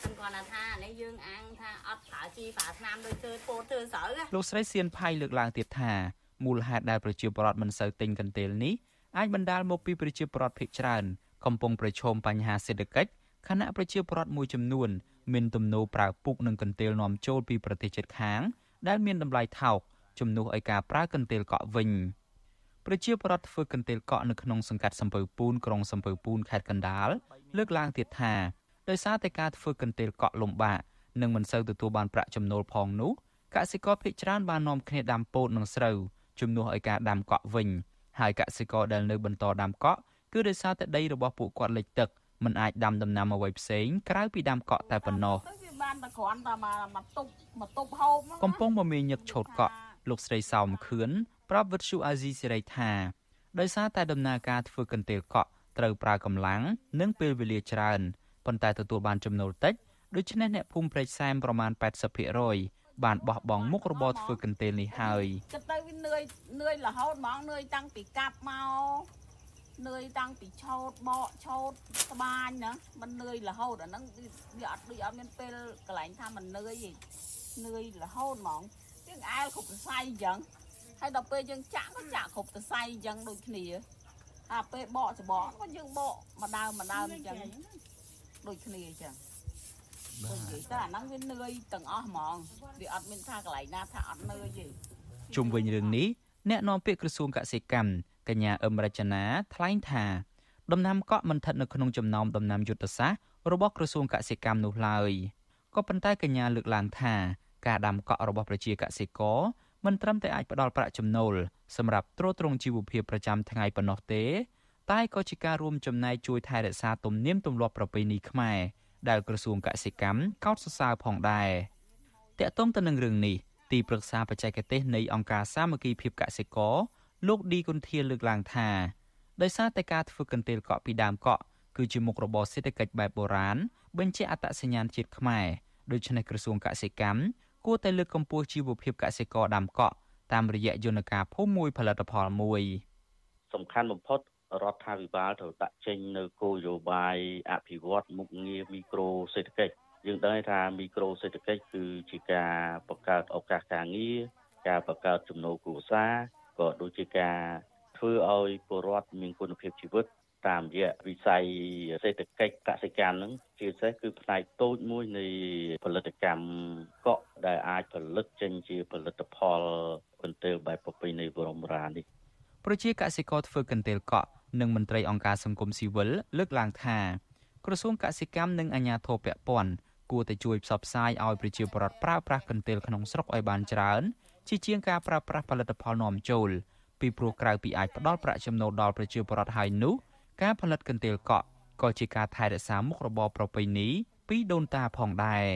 ខ្ញុំគាត់ថានេះយើងអាងថាអត់ប្រើជីប្រើថ្នាំដូចធ្វើពោតធ្វើស្រូវលោកស្រីសៀនផៃលើកឡើងទៀតថា មូលហេតុដែលប្រជាពលរដ្ឋមិនសូវទិញកន្ទេលនេះអាចបណ្ដាលមកពីប្រជាពលរដ្ឋភាគច្រើនកំពុងប្រឈមបញ្ហាសេដ្ឋកិច្ចខណៈប្រជាពលរដ្ឋមួយចំនួនមានទំនោរប្រើពូកនិងកន្ទេលនាំចូលពីប្រទេសជិតខាង ដែលមានតម្លៃថោកជំនួសឲ្យការប្រើកន្ទេលកក់វិញប្រជាពលរដ្ឋធ្វើកន្ទេលកក់នៅក្នុងសង្កាត់សំពៅពូនក្រុងសំពៅពូនខេត្តកណ្ដាលលើកឡើងទៀតថាដោយសារតែការធ្វើកន្ទេលកក់លំបាកនិងមិនសូវទទួលបានប្រាក់ចំណូលផងនោះកសិករភាគច្រើនបាននាំគ្នាដាំពោតនិងស្រូវ ជំនួសឲ្យការដាំកក់វិញហើយកសិករដែលនៅបន្តដាំកក់គឺដោយសារតែដីរបស់ពួកគាត់លិចទឹកមិនអាចដាំដំណាំអ្វីផ្សេងក្រៅពីដាំកក់តែប៉ុណ្ណោះបានតែគ្រាន់តែមកទុបមកទុបហូបកំពុងមមាញឹកឆោតកក់លោកស្រីសោមខឿនប្រាប់វិទ្យុអាស៊ីសេរីថាដោយសារតែដំណើរការធ្វើកន្ទេលកក់ត្រូវប្រើកម្លាំងនិងពេលវេលាច្រើនប៉ុន្តែទទួលបានចំណូលតិចដូច្នេះអ្នកភូមិព្រែកសែមប្រមាណ80% បានបោះបង់មុខរបរធ្វើកន្ទេលនេះហើយគិតទៅវានឿយនឿយរហូតហ្មងនឿយតាំងពីកាប់មកនឿយតាំងពីឆោតបកឆោតស្បាញណាมันនឿយរហូតអាហ្នឹងវាអត់ដូចអត់មានពេលកន្លែងថាมันនឿយទេនឿយរហូតហ្មងយើងអែលគ្រប់សរសៃអញ្ចឹងហើយដល់ពេលយើងចាក់ក៏ចាក់គ្រប់សរសៃអញ្ចឹងដូចគ្នាថាពេលបកច្បកក៏យើងបកម្ដៅម្ដៅអញ្ចឹងដូចគ្នាអញ្ចឹង បាទនិយាយទៅអាហ្នឹងវានឿយទាំងអស់ហ្មងវាអត់មានថាកន្លែងណាថាអត់នឿយទេជុំវិញរឿងនេះអ្នកនាំពាក្យក្រសួងកសិកម្មកញ្ញាអឹមរចនាថ្លែងថាដំណាំកក់មិនស្ថិតនៅក្នុងចំណោមដំណាំយុទ្ធសាស្ត្ររបស់ក្រសួងកសិកម្មនោះឡើយក៏ប៉ុន្តែកញ្ញាលើកឡើងថាការដាំកក់របស់ប្រជាកសិករមិនត្រឹមតែអាចផ្ដល់ប្រាក់ចំណូលសម្រាប់ទ្រទ្រង់ជីវភាពប្រចាំថ្ងៃប៉ុណ្ណោះទេ តែក៏ជាការរួមចំណែកជួយថែរក្សាទំនៀមទម្លាប់ប្រពៃណីខ្មែរ ដែលក្រសួងកសិកម្មកោតសរសើរផងដែរតកតងទៅនឹងរឿងនេះទីប្រឹក្សាបច្ចេកទេសនៃអង្គការសាមគ្គីភាពកសិករលោកឌីគុនធាលើកឡើងថាដោយសារតែការធ្វើកន្ទេលកក់ពីដើមកក់គឺជាមុខរបរសេដ្ឋកិច្ចបែបបុរាណបញ្ជាក់អត្តសញ្ញាណជាតិខ្មែរដូច្នេះក្រសួងកសិកម្មគួរតែលើកកម្ពស់ជីវភាពកសិករដាំកក់តាមរយៈយន្តការភូមិមួយផលិតផលមួយសំខាន់បំផុត រដ្ឋាភិបាលត្រូវដាក់ចេញនៅគោលនយោបាយអភិវឌ្ឍមុខងារមីក្រូសេដ្ឋកិច្ចយើងដឹងថាមីក្រូសេដ្ឋកិច្ចគឺជាការបង្កើតឱកាសការងារការបង្កើតចំណូលគ្រួសារក៏ដូចជាការធ្វើឲ្យពលរដ្ឋមានគុណភាពជីវិតតាមរយៈវិស័យសេដ្ឋកិច្ចកសិកម្មហ្នឹងជាពិសេសគឺផ្នែកតូចមួយនៃផលិតកម្មកក់ដែលអាចផលិតចេញជាផលិតផលកន្ទេលបែបប្រពៃណីបរមរានេះប្រជាកសិករធ្វើកន្ទេលកក់ និងមន្ត្រីអង្គការសង្គមស៊ីវិលលើកឡើងថាក្រសួងកសិកម្មនិងអាជ្ញាធរពាក់ព័ន្ធគួរតែជួយផ្សព្វផ្សាយឲ្យប្រជាពលរដ្ឋប្រើប្រាស់កន្ទេលក្នុងស្រុកឲ្យបានច្រើនជាជាងការប្រើប្រាស់ផលិតផលនាំចូលពីព្រោះក្រៅពីអាចផ្ដល់ប្រាក់ចំណូលដល់ប្រជាពលរដ្ឋហើយនោះការផលិតកន្ទេលកក់ក៏ជាការថែរក្សាមុខរបរប្រពៃណីពីដូនតាផងដែរ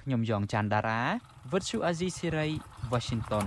ខ្ញុំយ៉ងច័ន្ទដារាវិទ្យុអាស៊ីសេរី Washington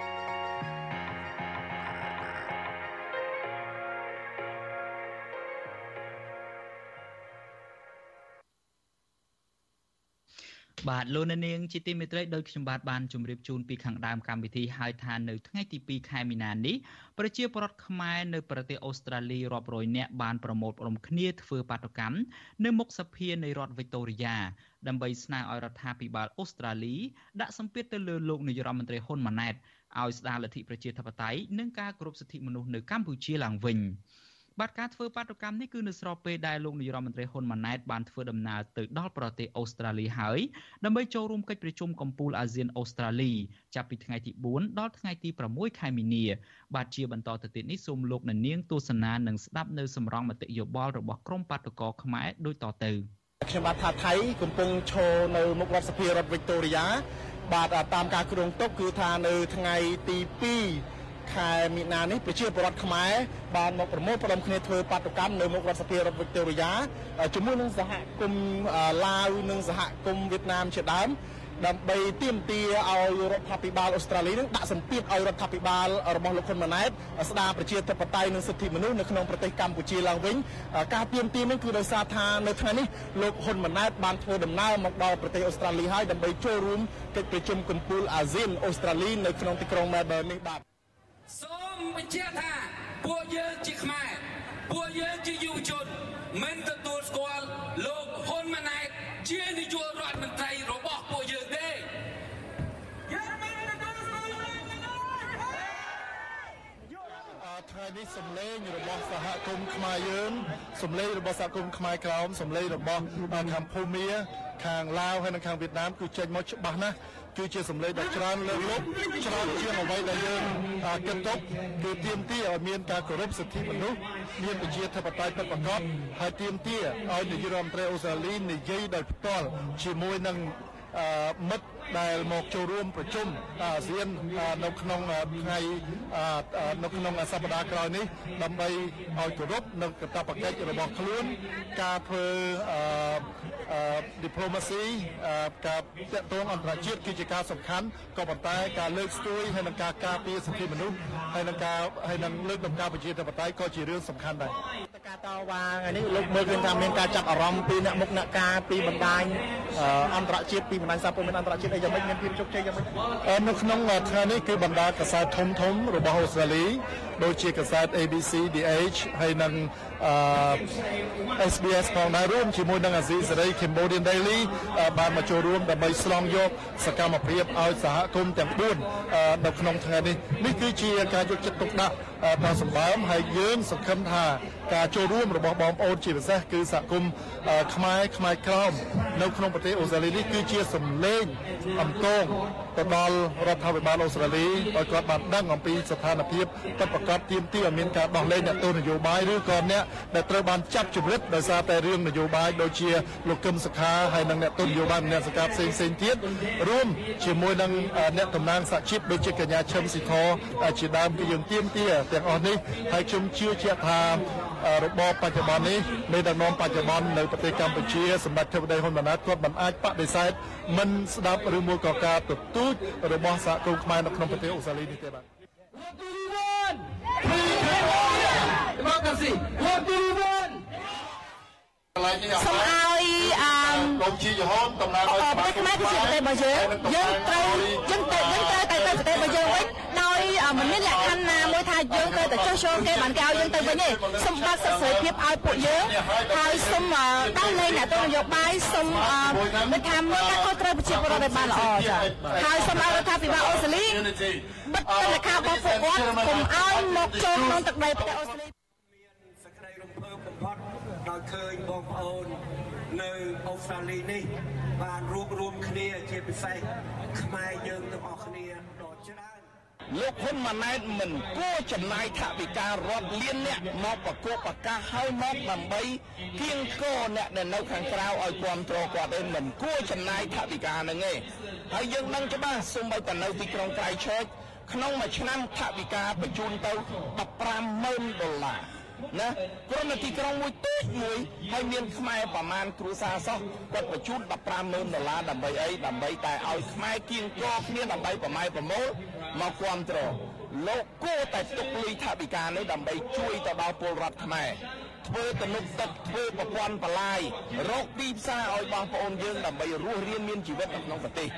បាទលោកនាងជាទីមេត្រីដោយខ្ញុំបាទបានជម្រាបជូនពីខាងដើមកម្មវិធីហើយថានៅថ្ងៃទី2ខែមីនានេះប្រជាពលរដ្ឋខ្មែរនៅប្រទេសអូស្ត្រាលីរាប់រយនាក់បានប្រមូលផ្តុំគ្នាធ្វើបាតុកម្មនៅមុខសភានៃរដ្ឋវីតូរីយ៉ាដើម្បីស្នើឲ្យរដ្ឋាភិបាលអូស្ត្រាលីដាក់សម្ពាធទៅលើលោកនាយរដ្ឋមន្ត្រីហ៊ុនម៉ាណែតឲ្យស្ដារលទ្ធិប្រជាធិបតេយ្យនិងការគោរពសិទ្ធិមនុស្សនៅកម្ពុជាឡើងវិញ។ បាទការធ្វើបាតុកម្មនេះគឺនៅស្របពេលដែលលោកនាយរដ្ឋមន្ត្រីហ៊ុនម៉ាណែតបានធ្វើដំណើរទៅដល់ប្រទេសអូស្ត្រាលីហើយដើម្បីចូលរួមកិច្ចប្រជុំកំពូលអាស៊ានអូស្ត្រាលីចាប់ពីថ្ងៃទី4ដល់ថ្ងៃទី6ខែមីនាបាទជាបន្តទៅទៀតនេះសូមលោកនាងទស្សនានិងស្ដាប់នៅសម្រងមតិយោបល់របស់ក្រុមបាតុករខ្មែរដូចតទៅខ្ញុំបាទថាថៃកំពុងឈរនៅមុខរដ្ឋសភារដ្ឋវីកតូរីយ៉ាបាទតាមការគ្រោងទុកគឺថានៅថ្ងៃទី2 ខែមីនានេះប្រជាពលរដ្ឋខ្មែរបានមកប្រមូលផ្ដុំគ្នាធ្វើបាតុកម្មនៅមុខរដ្ឋសភារដ្ឋវីកតូរីយ៉ាជាមួយនឹងសហគមន៍ឡាវនិងសហគមន៍វៀតណាមជាដើមដើម្បីទាមទារឲ្យរដ្ឋាភិបាលអូស្ត្រាលីនឹងដាក់សម្ពាធឲ្យរដ្ឋាភិបាលរបស់លោកហ៊ុនម៉ាណែតស្ដារប្រជាធិបតេយ្យនិងសិទ្ធិមនុស្សនៅក្នុងប្រទេសកម្ពុជាឡើងវិញការទាមទារនេះគឺដោយសារថានៅថ្ងៃនេះលោកហ៊ុនម៉ាណែតបានធ្វើដំណើរមកដល់ប្រទេសអូស្ត្រាលីហើយដើម្បីចូលរួមកិច្ចប្រជុំកំពូលអាស៊ានអូស្ត្រាលីនៅក្នុងទីក្រុង Melbourne នេះបាទ សូមបញ្ជាក់ថាពួកយើងជាខ្មែរពួកយើងជាយុវជនមិនទទួលស្គាល់លោកហ៊ុនម៉ាណែតជានាយករដ្ឋមន្ត្រីរបស់ពួកយើងទេថ្ងៃនេះសម្លេងរបស់សហគមន៍ខ្មែរយើងសម្លេងរបស់សហគមន៍ខ្មែរក្រោមសម្លេងរបស់ខាងភូមាខាងឡាវហើយនិងខាងវៀតណាមគឺចេញមកច្បាស់ណាស់ គឺជាសម្លេងដ៏ច្រើនលើកលប់ច្រើនជាងអ្វីដែលយើងគិតទុកគឺទាមទារឲ្យមានការគោរពសិទ្ធិមនុស្សមានប្រជាធិបតេយ្យពិតប្រាកដហើយទាមទារឲ្យនាយករដ្ឋមន្ត្រីអូស្ត្រាលីនិយាយដោយផ្ទាល់ជាមួយនឹងមិត្ត ដែលមកចូលរួមប្រជុំអាស៊ាននៅក្នុងថ្ងៃនៅក្នុងសប្តាហ៍ក្រោយនេះដើម្បីឲ្យគោរពនៅកាតព្វកិច្ចរបស់ខ្លួនការធ្វើអឺ diplomacy ការតាក់ទងអន្តរជាតិគឺជាការសំខាន់ក៏ប៉ុន្តែការលើកស្ទួយហើយនឹងការការពារសិទ្ធិមនុស្សហើយនឹងការហើយនឹងលើកដំណើរប្រជាធិបតេយ្យក៏ជារឿងសំខាន់ដែរការតវ៉ាថ្ងៃនេះលោកមើលឃើញថាមានការចាប់អារម្មណ៍ពីអ្នកមុខអ្នកការពីបណ្ដាញអន្តរជាតិពីបណ្ដាញសារព័ត៌មានអន្តរជាតិអីយ៉ាងម៉េចមានភាពជោគជ័យយ៉ាងម៉េចនៅក្នុងថ្ងៃនេះគឺបណ្ដាកាសែតធំធំរបស់អូស្ត្រាលីដូចជាកាសែត ABC DH ហើយនិង SBS ផងដែររួមជាមួយនឹងអាស៊ីសេរី Cambodian Daily បានមកចូលរួមដើម្បីស្លងយកសកម្មភាពឲ្យសហគមន៍ទាំង4នៅក្នុងថ្ងៃនេះនេះគឺជាការយកចិត្តទុកដាក់ដ៏សម្បើមហើយយើងសង្ឃឹមថាការចូលរួមរបស់បងប្អូនជាពិសេសគឺសហគមន៍ខ្មែរខ្មែរក្រមនៅក្នុងប្រទេសអូស្ត្រាលីនេះគឺជាសម្លេងអំទងទៅដល់រដ្ឋាភិបាលអូស្ត្រាលីឲ្យគាត់បានដឹងអំពីស្ថានភាពពិតប្រាកដទាមទារឲ្យមានការដោះលែងអ្នកទោសនយោបាយឬក៏អ្នកដែលត្រូវបានចាប់ជំរិតដោយសារតែរឿងនយោបាយដូចជាលោកកឹមសុខាហើយនិងអ្នកទោសនយោបាយអ្នកសកាផ្សេងផ្សេងទៀតរួមជាមួយនឹងអ្នកតំណាងសហជីពដូចជាកញ្ញាឈឹមស៊ីធជាដើមគឺយើងទាមទារទាំងអស់នេះហើយខ្ញុំជឿជាក់ថារបបបច្ចុប្បន្ននេះនៃដឹកនាំបច្ចុប្បន្ននៅប្រទេសកម្ពុជាសម្ដេចទេវតីហ៊ុនម៉ាណែតគាត់មិនអាចបដិសេធមិនស្ដាប់ឬមួយក៏ការទទូចរបស់សហគមន៍ខ្មែរនៅក្នុងប្រទេសអូស្ត្រាលីនេះទេបាទ Democracy. What do you want? សូមឲ្យអឺលោកជាយហូនតំណាងឲ្យប្រទេសខ្មែរគឺជាប្រទេសរបស់យើងយើងត្រូវយើងទៅយើងត្រូវតែទៅប្រទេសរបស់យើងវិញដោយ មិនមានលក្ខខណ្ឌណាមួយថាយើងត្រូវតែចុះចូលគេបានគេឲ្យយើងទៅវិញទេសូមបើកសិទ្ធិសេរីភាពឲ្យពួកយើងហើយសូមដោះលែងអ្នកទោសនយោបាយសូមមិនថាមានការខុសត្រូវប្រជាពលរដ្ឋឲ្យបានល្អចា៎ហើយសូមឲ្យរដ្ឋាភិបាលអូស្ត្រាលីបិទទិដ្ឋាការរបស់ពួកគាត់កុំឲ្យមកចូលក្នុងទឹកដីប្រទេសអូស្ត្រាលីដោយឃើញបងប្អូននៅអូស្ត្រាលីនេះបានរួបរวมគ្នាជាពិសេសខ្មែរយើងទាំងអស់គ្នាដ៏ច្រើន លោកហ៊ុនម៉ាណែតមិនគួរចំណាយថវិការាប់លានអ្នកមកប្រកបប្រកាសឲ្យមកដើម្បីគៀងគរអ្នកដែលនៅខាងក្រៅឲ្យគ្រប់គ្រងគាត់ឯងមិនគួរចំណាយថវិកានឹងទេហើយយើងដឹងច្បាស់សូម្បីតែនៅទីក្រុងក្រៃឆើចក្នុងមួយឆ្នាំថវិកាបញ្ជូនទៅ150,000ដុល្លារ ណាព្រមទីក្រុងមួយទូចមួយហើយមានខ្មែរប្រមាណគ្រួសារសោះគាត់បញ្ជូន150,000ដុល្លារដើម្បីអីដើម្បីតែឲ្យខ្មែរគៀងគរគ្នាដើម្បីប្រម៉ែប្រមូលមកគ្រប់គ្រងលោកគួរតែទុកលុយថវិកានេះដើម្បីជួយទៅដល់ពលរដ្ឋខ្មែរធ្វើទំនប់ទឹកធ្វើប្រព័ន្ធបលាយរកទីផ្សារឲ្យបងប្អូនយើងដើម្បីរស់រានមានជីវិតនៅក្នុងប្រទេស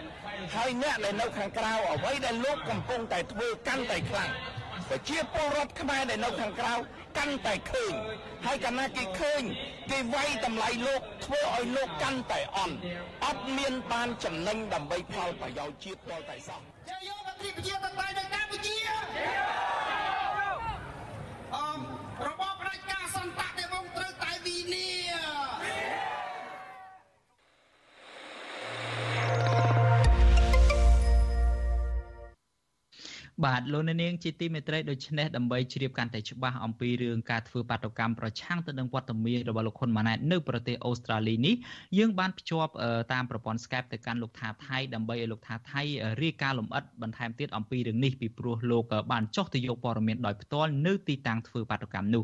ហើយអ្នកដែលនៅខាងក្រៅអ្វីដែលលោកកំពុងតែធ្វើកាន់តែខ្លាំងប្រជាពលរដ្ឋខ្មែរដែលនៅខាងក្រៅ កាន់តែឃើញហើយកាលណាគេឃើញគេវាយតម្លៃលោកធ្វើឲ្យលោកកាន់តែអន់អត់មានបានចំណេញដើម្បីផលប្រយោជន៍ជាតិដល់តែសោះយកយកមន្ត្រីប្រជាធិបតេយ្យនៅ បាទលោកនាងជាទីមេត្រីដូច្នេះដើម្បីជ្រាបកាន់តែច្បាស់អំពីរឿងការធ្វើបាតុកម្មប្រឆាំងទៅនឹងវត្តមានរបស់លោកហ៊ុនម៉ាណែតនៅប្រទេសអូស្ត្រាលីនេះយើងបានភ្ជាប់តាមប្រព័ន្ធ Skype ទៅកាន់លោកថាថៃដើម្បីឲ្យលោកថាថៃរាយការណ៍លម្អិតបន្ថែមទៀតអំពីរឿងនេះពីព្រោះលោកបានចុះទៅយកព័ត៌មានដោយផ្ទាល់នៅទីតាំងធ្វើបាតុកម្មនោះ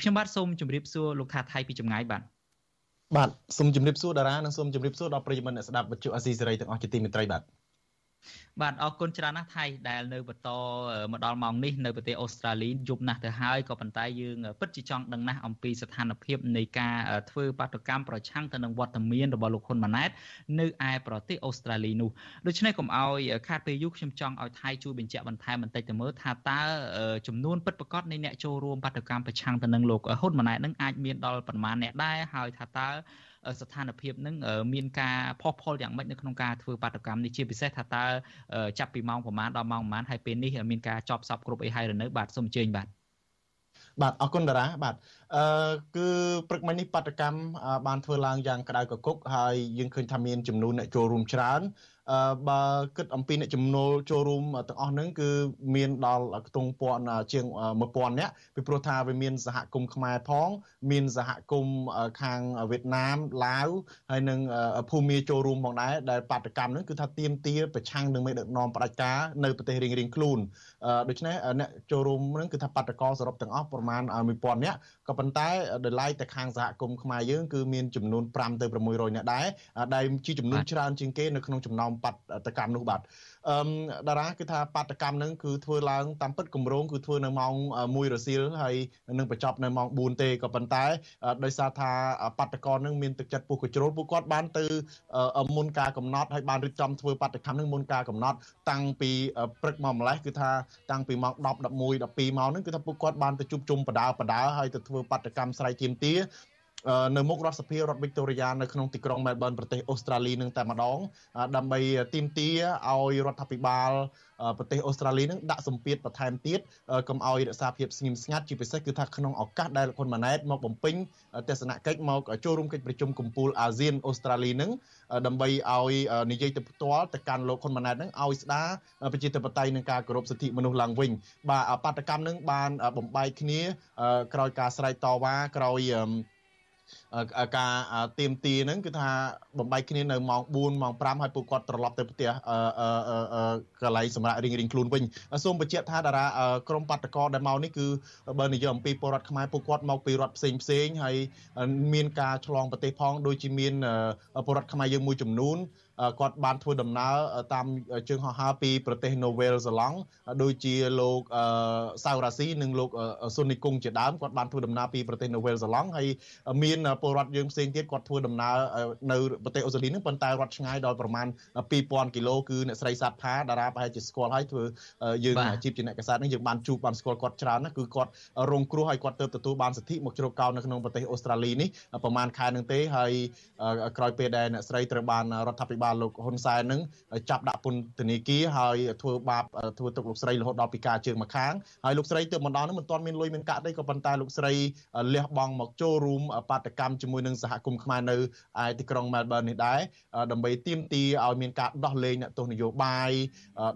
ខ្ញុំបាទសូមជម្រាបសួរលោកថាថៃពីចម្ងាយបាទបាទសូមជម្រាបសួរតារានិងសូមជម្រាបសួរដល់ប្រិយមិត្តអ្នកស្ដាប់វិទ្យុអាស៊ីសេរីទាំងអស់ជាទីមេត្រីបាទ បាទអរគុណច្រើនណាស់ថៃដែលនៅបន្តមកដល់ម៉ោងនេះនៅប្រទេសអូស្ត្រាលីយប់ណាស់ទៅហើយក៏ប៉ុន្តែយើងពិតជាចង់ដឹងណាស់អំពីស្ថានភាពនៃការធ្វើបាតកម្មប្រឆាំងទៅនឹងវត្តមានរបស់លោកហ៊ុនម៉ាណែតនៅឯប្រទេសអូស្ត្រាលីនោះដូច្នេះកុំឲ្យខាតពេលយូរខ្ញុំចង់ឲ្យថៃជួយបញ្ជាក់បន្ថែមបន្តិចទៅមើលថាតើចំនួនពិតប្រាកដនៃអ្នកចូលរួមបាតកម្មប្រឆាំងទៅនឹងលោកហ៊ុនម៉ាណែតនឹងអាចមានដល់ប្រមាណអ្នកដែរហើយថាតើ ស្ថានភាពនឹងមានការផុសផុលយ៉ាងម៉េចនៅក្នុងការធ្វើបាតកម្មនេះជាពិសេសថាតើចាប់ពីម៉ោងប្រហែលដល់ម៉ោងប្រហែលហើយពេលនេះមានការចប់សពគ្រប់អីហើយឬនៅបាទសូមអញ្ជើញបាទបាទអរគុណតារាបាទអឺគឺព្រឹកមិញនេះបដកម្មបានធ្វើឡើងយ៉ាងក្តៅកគុកហើយយើងឃើញថាមានចំនួនអ្នកចូលរួមច្រើន បើគិតអំពីអ្នកចំណូលចូលរួមទាំងអស់ហ្នឹងគឺមានដល់ខ្ទង់ពាន់ជាង1000នាក់ពីព្រោះថាវាមានសហគមន៍ខ្មែរផង មានសហគមន៍ខាងវៀតណាមឡាវហើយនិងភូមាចូលរួមផងដែរដែលបាតកម្មហ្នឹងគឺថាទៀមទាប្រឆាំងនឹងមេដឹកនាំផ្ដាច់ការនៅប្រទេសរៀងរៀងខ្លួនដូច្នេះអ្នកចូលរួមហ្នឹងគឺថាបាតកោសរុបទាំងអស់ប្រមាណ1000នាក់ក៏ប៉ុន្តែដោយឡែកតែខាងសហគមន៍ខ្មែរយើងគឺមានចំនួន5ទៅ600នាក់ដែរដែលជាចំនួនច្រើនជាងគេនៅក្នុងចំណោមបាតកម្មនោះបាទអឺតារាគឺថាបាតកម្មហ្នឹងគឺធ្វើឡើងតាមពិតគម្រោងគឺធ្វើនៅម៉ោង1រសៀលហើយនឹងបញ្ចប់នៅម៉ោង4ទេក៏ប៉ុន្តែដោយសារថាបាតកោហ្នឹងមានទឹកចិត្តពុះកជ្រោលពួកគាត់បានទៅមុនការកំណត់ហើយបានរៀបចំធ្វើបាតកម្មហ្នឹងមុនការកំណត់តាំងពីព្រឹកមកម្លេះគឺថាតាំងពីម៉ោង10 11 12ម៉ោងហ្នឹងគឺថាពួកគាត់បានទៅជួបជុំបដាបដាហើយទៅធ្វើបដកម្មស្រ័យទាមទារ នៅមុខរដ្ឋសភារដ្ឋវីកតូរីយ៉ានៅក្នុងទីក្រុងមែលប៊នប្រទេសអូស្ត្រាលីនឹងតែម្ដង ដើម្បីទាមទារឲ្យរដ្ឋាភិបាលប្រទេសអូស្ត្រាលីនឹងដាក់សម្ពាធបន្ថែមទៀតកុំឲ្យរក្សាភាពស្ងៀមស្ងាត់ជាពិសេសគឺថាក្នុងឱកាសដែលលោកហ៊ុនម៉ាណែតមកបំពេញទស្សនកិច្ចមកចូលរួមកិច្ចប្រជុំកំពូលអាស៊ានអូស្ត្រាលីនឹងដើម្បីឲ្យនិយាយទៅផ្ទាល់ទៅកាន់លោកហ៊ុនម៉ាណែតនឹងឲ្យស្ដារប្រជាធិបតេយ្យនិងការគោរពសិទ្ធិមនុស្សឡើងវិញបាទបាតកម្មនឹងបានបំបែកគ្នាក្រោយការស្រែកតវ៉ាក្រោយ ការទៀមទីហ្នឹងគឺថាបំបែកគ្នានៅម៉ោង4ម៉ោង5ហើយពួកគាត់ត្រឡប់ទៅផ្ទះកន្លែងសម្រាប់រៀងរៀងខ្លួនវិញសូមបញ្ជាក់ថាតារាក្រមបាតកោដែលមកនេះគឺបើនិយាយអំពីពលរដ្ឋខ្មែរពួកគាត់មកពីរដ្ឋផ្សេងផ្សេងហើយមានការឆ្លងប្រទេសផងដូចជាមានពលរដ្ឋខ្មែរយើងមួយចំនួន គាត់បានធ្វើដំណើរតាមជើងហោះហើរពីប្រទេសនូវែលសេឡង់ដូចជាលោកសៅរ៉ាស៊ីនិងលោកស៊ុននីគុងជាដើមគាត់បានធ្វើដំណើរពីប្រទេសនូវែលសេឡង់ហើយមានពលរដ្ឋយើងផ្សេងទៀតគាត់ធ្វើដំណើរនៅប្រទេសអូស្ត្រាលីនឹងប៉ុន្តែរត់ឆ្ងាយដល់ប្រមាណ2000គីឡូគឺអ្នកស្រីសាទផាតារាប្រហែលជាស្គាល់ហើយធ្វើយើងអាជីពជាអ្នកកសែតនឹងយើងបានជួបបានស្គាល់គាត់ច្រើនណាគឺគាត់រងគ្រោះហើយគាត់ទៅទទួលបានសិទ្ធិមកជ្រកកោននៅក្នុងប្រទេសអូស្ត្រាលីនេះប្រហែលខែនឹងទេហើយក្រោយពេលដែលអ្នកស្រីត្រូវបានរដ្ឋាភិបាលបាលលោកហ៊ុនសែននឹងចាប់ដាក់ពន្ធនាគារហើយធ្វើបាបធ្វើទុកលោកស្រីរហូតដល់ពីការជើងមកខាងហើយលោកស្រីទើបមកដល់នឹងមិនទាន់មានលុយមានកាក់ទេក៏ប៉ុន្តែលោកស្រីលះបង់មកចូលរួមបាតកម្មជាមួយនឹងសហគមន៍ខ្មែរនៅឯទីក្រុង Melbourne នេះដែរដើម្បីទាមទារឲ្យមានការដោះលែងអ្នកទោសនយោបាយ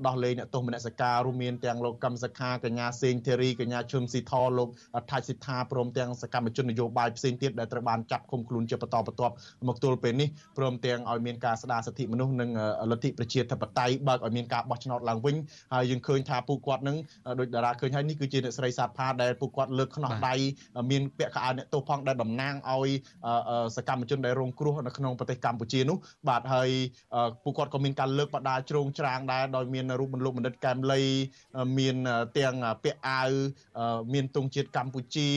ដោះលែងអ្នកទោសមនសិការរួមមានទាំងលោកកឹមសខាកញ្ញាសេងធីរីកញ្ញាឈឹមស៊ីថលោកថាច់សិដ្ឋាព្រមទាំងសកម្មជននយោបាយផ្សេងទៀតដែលត្រូវបានចាប់ឃុំខ្លួនជាបន្តបន្ទាប់មកទល់ពេលនេះព្រមទាំងឲ្យមានការស្ដារសិទ្ធិមនុស្សនិងលទ្ធិប្រជាធិបតេយ្យបើកឲ្យមានការបោះឆ្នោតឡើងវិញហើយយើងឃើញថាពួកគាត់នឹងដោយតារាឃើញហើយនេះគឺជាអ្នកស្រីសាទផាដែលពួកគាត់លើកខ្នោះដៃមានពាក់ខោអាវអ្នកទោសផងដែលតំណាងឲ្យសកម្មជនដែលរងគ្រោះនៅក្នុងប្រទេសកម្ពុជានោះបាទហើយពួកគាត់ក៏មានការលើកបដាជ្រងច្រាងដែរដោយមានរូបមន្តលោកបណ្ឌិតកែមលីមានទាំងពាក់អាវមានទង់ជាតិកម្ពុជា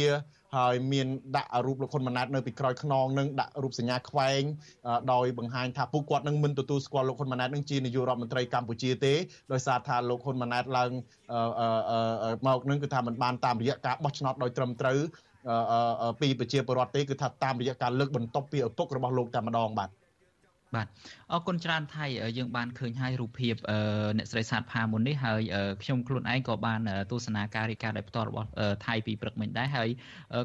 ហើយមានដាក់រូបលោកហ៊ុនម៉ាណែតនៅពីក្រោយខ្នងនឹងដាក់រូបសញ្ញាខ្វែងដោយបង្ហាញថាពួកគាត់នឹងមិនទទួលស្គាល់លោកហ៊ុនម៉ាណែតនឹងជានាយករដ្ឋមន្ត្រីកម្ពុជាទេដោយសារថាលោកហ៊ុនម៉ាណែតឡើងមកនឹងគឺថាมันបានតាមរយៈការបោះឆ្នោតដោយត្រឹមត្រូវពីប្រជាពលរដ្ឋទេគឺថាតាមរយៈការលើកបន្ទប់ពីឪពុករបស់លោកតែម្ដងបាទបាទ អរគុណច្រើនថៃយើងបានឃើញហើយរូបភាពអ្នកស្រីសាទផាមុននេះហើយខ្ញុំខ្លួនឯងក៏បានទស្សនាការរីកាដោយផ្ទាល់របស់ថៃពីព្រឹកមិញដែរហើយ